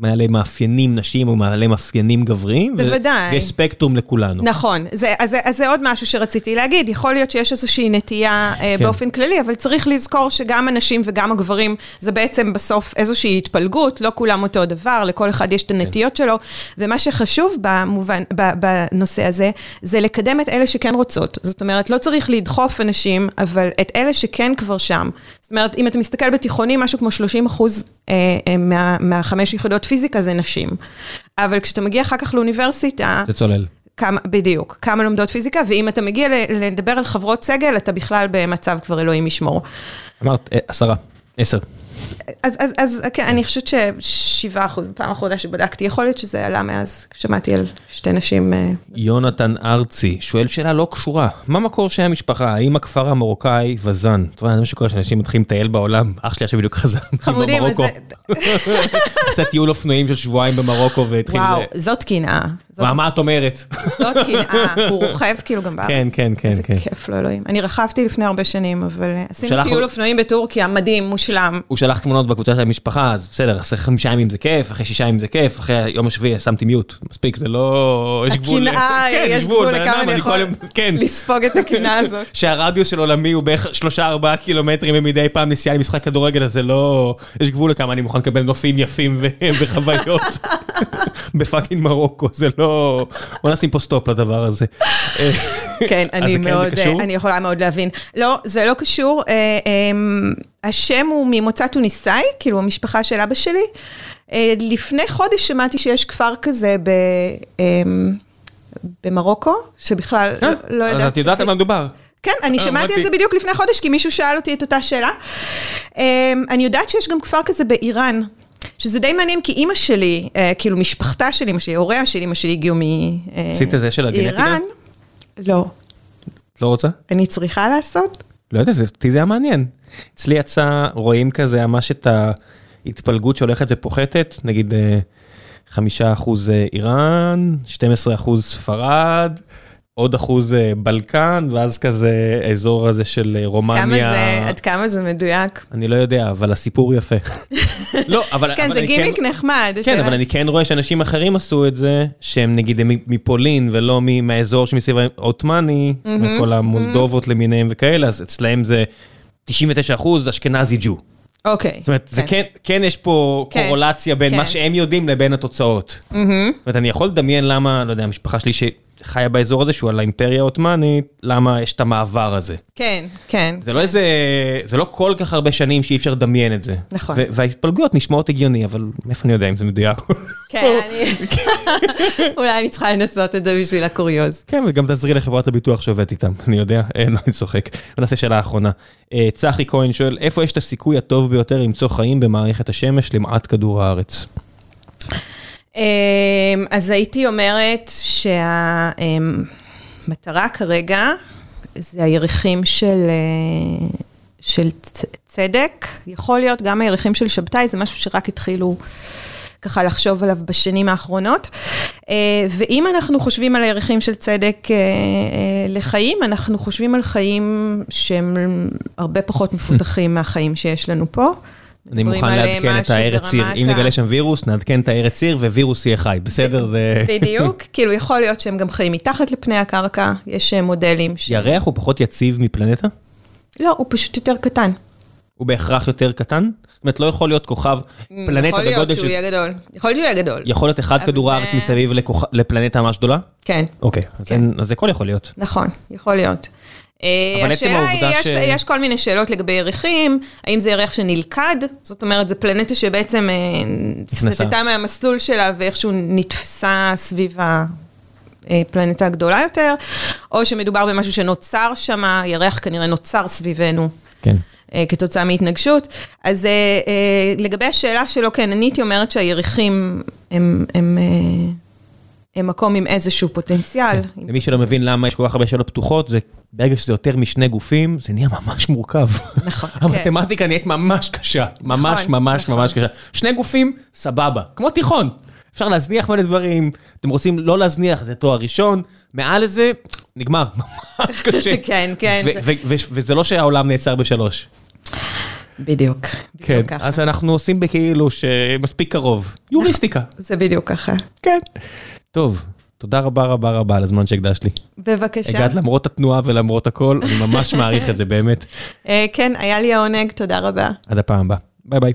Speaker 1: מעלי מאפיינים נשיים או מעלי מאפיינים גבריים.
Speaker 2: בוודאי.
Speaker 1: ויש ספקטרום לכולנו.
Speaker 2: נכון, זה, אז, אז זה עוד משהו שרציתי להגיד. יכול להיות שיש איזושהי נטייה אה, כן. באופן כללי, אבל צריך לזכור שגם הנשים וגם הגברים, זה בעצם בסוף איזושהי התפלגות, לא כולם אותו דבר, לכל אחד יש את כן. הנטיות כן. שלו. ומה שחשוב במובן, בנושא הזה, זה לקדם את אלה שכן רוצות. זאת אומרת, לא צריך לדחוף אנשים, אבל את אלה שכן כבר שם. זאת אומרת, אם אתה מסתכל בתיכונים, משהו כמו 30 אחוז אה, אה, מה, מהחמש יחידות פיזיקה זה נשים. אבל כשאתה מגיע אחר כך לאוניברסיטה...
Speaker 1: זה צולל.
Speaker 2: כמה, בדיוק, כמה לומדות פיזיקה, ואם אתה מגיע לדבר על חברות סגל, אתה בכלל במצב כבר אלוהים ישמור.
Speaker 1: אמרת, אה, עשרה, עשר.
Speaker 2: אז, אז, אז כן, אני חושבת ששבעה אחוז, בפעם האחרונה שבדקתי, יכול להיות שזה עלה מאז, שמעתי על שתי נשים. אה,
Speaker 1: יונתן ארצי שואל שאלה לא קשורה, מה מקור שם המשפחה? האם הכפר המרוקאי וזן? אתה יודע, זה מה שקורה שאנשים מתחילים לטייל בעולם, אח שלי עכשיו בדיוק חזר
Speaker 2: במרוקו.
Speaker 1: עשה טיול אופנועים של שבועיים במרוקו והתחיל...
Speaker 2: וואו, זאת קנאה.
Speaker 1: מה את אומרת?
Speaker 2: זאת קנאה, הוא רוכב כאילו גם בארץ.
Speaker 1: כן, כן, כן.
Speaker 2: איזה כיף לו אלוהים. אני רכבתי לפני הרבה שנים, אבל עשינו טיול אופנועים בטורקיה, מדהים, מושלם.
Speaker 1: הוא שלח תמונות בקבוצה של המשפחה, אז בסדר, אחרי חמישה ימים זה כיף, אחרי שישה ימים זה כיף, אחרי יום השביעי שמתי מיוט, מספיק, זה לא...
Speaker 2: יש גבול. הקנאה, כן, יש גבול לכמה אני יכול כן. לספוג את הקנאה הזאת.
Speaker 1: שהרדיוס של עולמי הוא בערך שלושה ארבעה קילומטרים ומדי פעם נסיעה למשחק כדורגל, אז זה לא... יש גבול לכמה אני מוכן לקבל נופים יפים וחוויות ב fucking מרוקו, זה לא... בוא נשים פה סטופ לדבר הזה.
Speaker 2: כן, אני מאוד, אני יכולה מאוד להבין. לא, זה לא קשור. אה, אמ, השם הוא ממוצא טוניסאי, כאילו המשפחה של אבא שלי. אה, לפני חודש שמעתי שיש כפר כזה ב... אמ, במרוקו, שבכלל
Speaker 1: לא, לא יודעת. אז את יודעת על מה מדובר.
Speaker 2: כן, אני שמעתי על זה בדיוק לפני חודש, כי מישהו שאל אותי את אותה שאלה. אמ, אני יודעת שיש גם כפר כזה באיראן. שזה די מעניין, כי אימא שלי, אה, כאילו משפחתה של אימא שלי, הוריה של אימא שלי הגיעו מאיראן.
Speaker 1: עשית את זה של הגנטיקה?
Speaker 2: לא.
Speaker 1: את לא רוצה?
Speaker 2: אני צריכה לעשות?
Speaker 1: לא יודע, אותי זה היה מעניין. אצלי יצא, רואים כזה ממש את ההתפלגות שהולכת ופוחתת, נגיד אה, חמישה אחוז אה, איראן, 12 אחוז ספרד, עוד אחוז אה, בלקן, ואז כזה אזור הזה של רומניה.
Speaker 2: כמה זה, עד כמה זה מדויק?
Speaker 1: אני לא יודע, אבל הסיפור יפה.
Speaker 2: לא, אבל... כן, זה גימיק כן, נחמד.
Speaker 1: כן, אבל אני כן רואה שאנשים אחרים עשו את זה, שהם נגיד מפולין ולא מהאזור שמסביב העות'מאני, זאת אומרת כל המולדובות למיניהם וכאלה, אז אצלהם זה 99 אחוז אשכנזי ג'ו.
Speaker 2: אוקיי.
Speaker 1: זאת אומרת, כן. כן יש פה כן, קורולציה בין כן. מה שהם יודעים לבין התוצאות. זאת אומרת, אני יכול לדמיין למה, לא יודע, המשפחה שלי חיה באזור הזה שהוא על האימפריה העות'מאנית, למה יש את המעבר הזה.
Speaker 2: כן, כן.
Speaker 1: זה לא איזה, זה לא כל כך הרבה שנים שאי אפשר לדמיין את זה.
Speaker 2: נכון.
Speaker 1: וההתפלגויות נשמעות הגיוני, אבל מאיפה אני יודע אם זה מדויק?
Speaker 2: כן, אני... אולי אני צריכה לנסות את זה בשביל הקוריוז.
Speaker 1: כן, וגם תעזרי לחברת הביטוח שעובדת איתם, אני יודע, אין, לא, אני צוחק. נעשה שאלה אחרונה. אה, צחי כהן שואל, איפה יש את הסיכוי הטוב ביותר למצוא חיים במערכת השמש למעט כדור הארץ?
Speaker 2: אמ, אז הייתי אומרת שהמטרה כרגע זה הירחים של, אה, של צדק, יכול להיות גם הירחים של שבתאי, זה משהו שרק התחילו ככה לחשוב עליו בשנים האחרונות. אה, ואם אנחנו חושבים על הירחים של צדק אה, לחיים, אנחנו חושבים על חיים שהם הרבה פחות מפותחים מהחיים שיש לנו פה.
Speaker 1: אני מוכן לעדכן את הארץ עיר, אם נגלה שם וירוס, נעדכן את הארץ עיר ווירוס יהיה חי, בסדר? זה...
Speaker 2: בדיוק, כאילו יכול להיות שהם גם חיים מתחת לפני הקרקע, יש אה, מודלים.
Speaker 1: ירח הוא פחות יציב מפלנטה?
Speaker 2: לא, הוא פשוט יותר קטן.
Speaker 1: הוא בהכרח יותר קטן? זאת אומרת, לא יכול להיות כוכב פלנטה
Speaker 2: יכול להיות
Speaker 1: בגודל
Speaker 2: שהוא
Speaker 1: של...
Speaker 2: יהיה גדול. יכול להיות שהוא יהיה גדול.
Speaker 1: יכול להיות אחד כדור הארץ מסביב לפלנטה ממש גדולה?
Speaker 2: כן,
Speaker 1: אוקיי, אז
Speaker 2: כן.
Speaker 1: אז הכל יכול להיות.
Speaker 2: נכון, יכול להיות. אה,
Speaker 1: אבל עצם
Speaker 2: השאלה
Speaker 1: העובדה
Speaker 2: היא, יש,
Speaker 1: ש-
Speaker 2: יש כל מיני שאלות לגבי ירחים, האם זה ירח שנלכד, זאת אומרת, זו פלנטה שבעצם אה. סטתה מהמסלול שלה ואיכשהו נתפסה סביב הפלנטה הגדולה יותר, או שמדובר במשהו שנוצר שם, ירח כנראה נוצר סביבנו.
Speaker 1: כן.
Speaker 2: אה, כתוצאה מהתנגשות. אז אה, אה, לגבי השאלה שלו, כן, אני הייתי אומרת שהירחים הם, הם, אה, הם מקום עם איזשהו פוטנציאל.
Speaker 1: למי שלא מבין למה יש כל כך הרבה שאלות פתוחות, זה ברגע שזה יותר משני גופים, זה נהיה ממש מורכב.
Speaker 2: נכון, כן.
Speaker 1: המתמטיקה נהיית ממש קשה. ממש
Speaker 2: נכון,
Speaker 1: ממש
Speaker 2: נכון.
Speaker 1: ממש קשה. שני גופים, סבבה. כמו תיכון. אפשר להזניח מלא דברים, אתם רוצים לא להזניח, זה תואר ראשון, מעל לזה, נגמר. ממש קשה.
Speaker 2: כן, כן,
Speaker 1: וזה לא שהעולם נעצר בשלוש.
Speaker 2: בדיוק.
Speaker 1: כן,
Speaker 2: בדיוק.
Speaker 1: אז אנחנו עושים בכאילו שמספיק קרוב. יוריסטיקה.
Speaker 2: זה בדיוק ככה.
Speaker 1: כן. טוב, תודה רבה רבה רבה על הזמן שהקדשת לי.
Speaker 2: בבקשה.
Speaker 1: הגעת למרות התנועה ולמרות הכל, אני ממש מעריך את זה באמת.
Speaker 2: אה, כן, היה לי העונג, תודה רבה.
Speaker 1: עד הפעם הבאה. ביי ביי.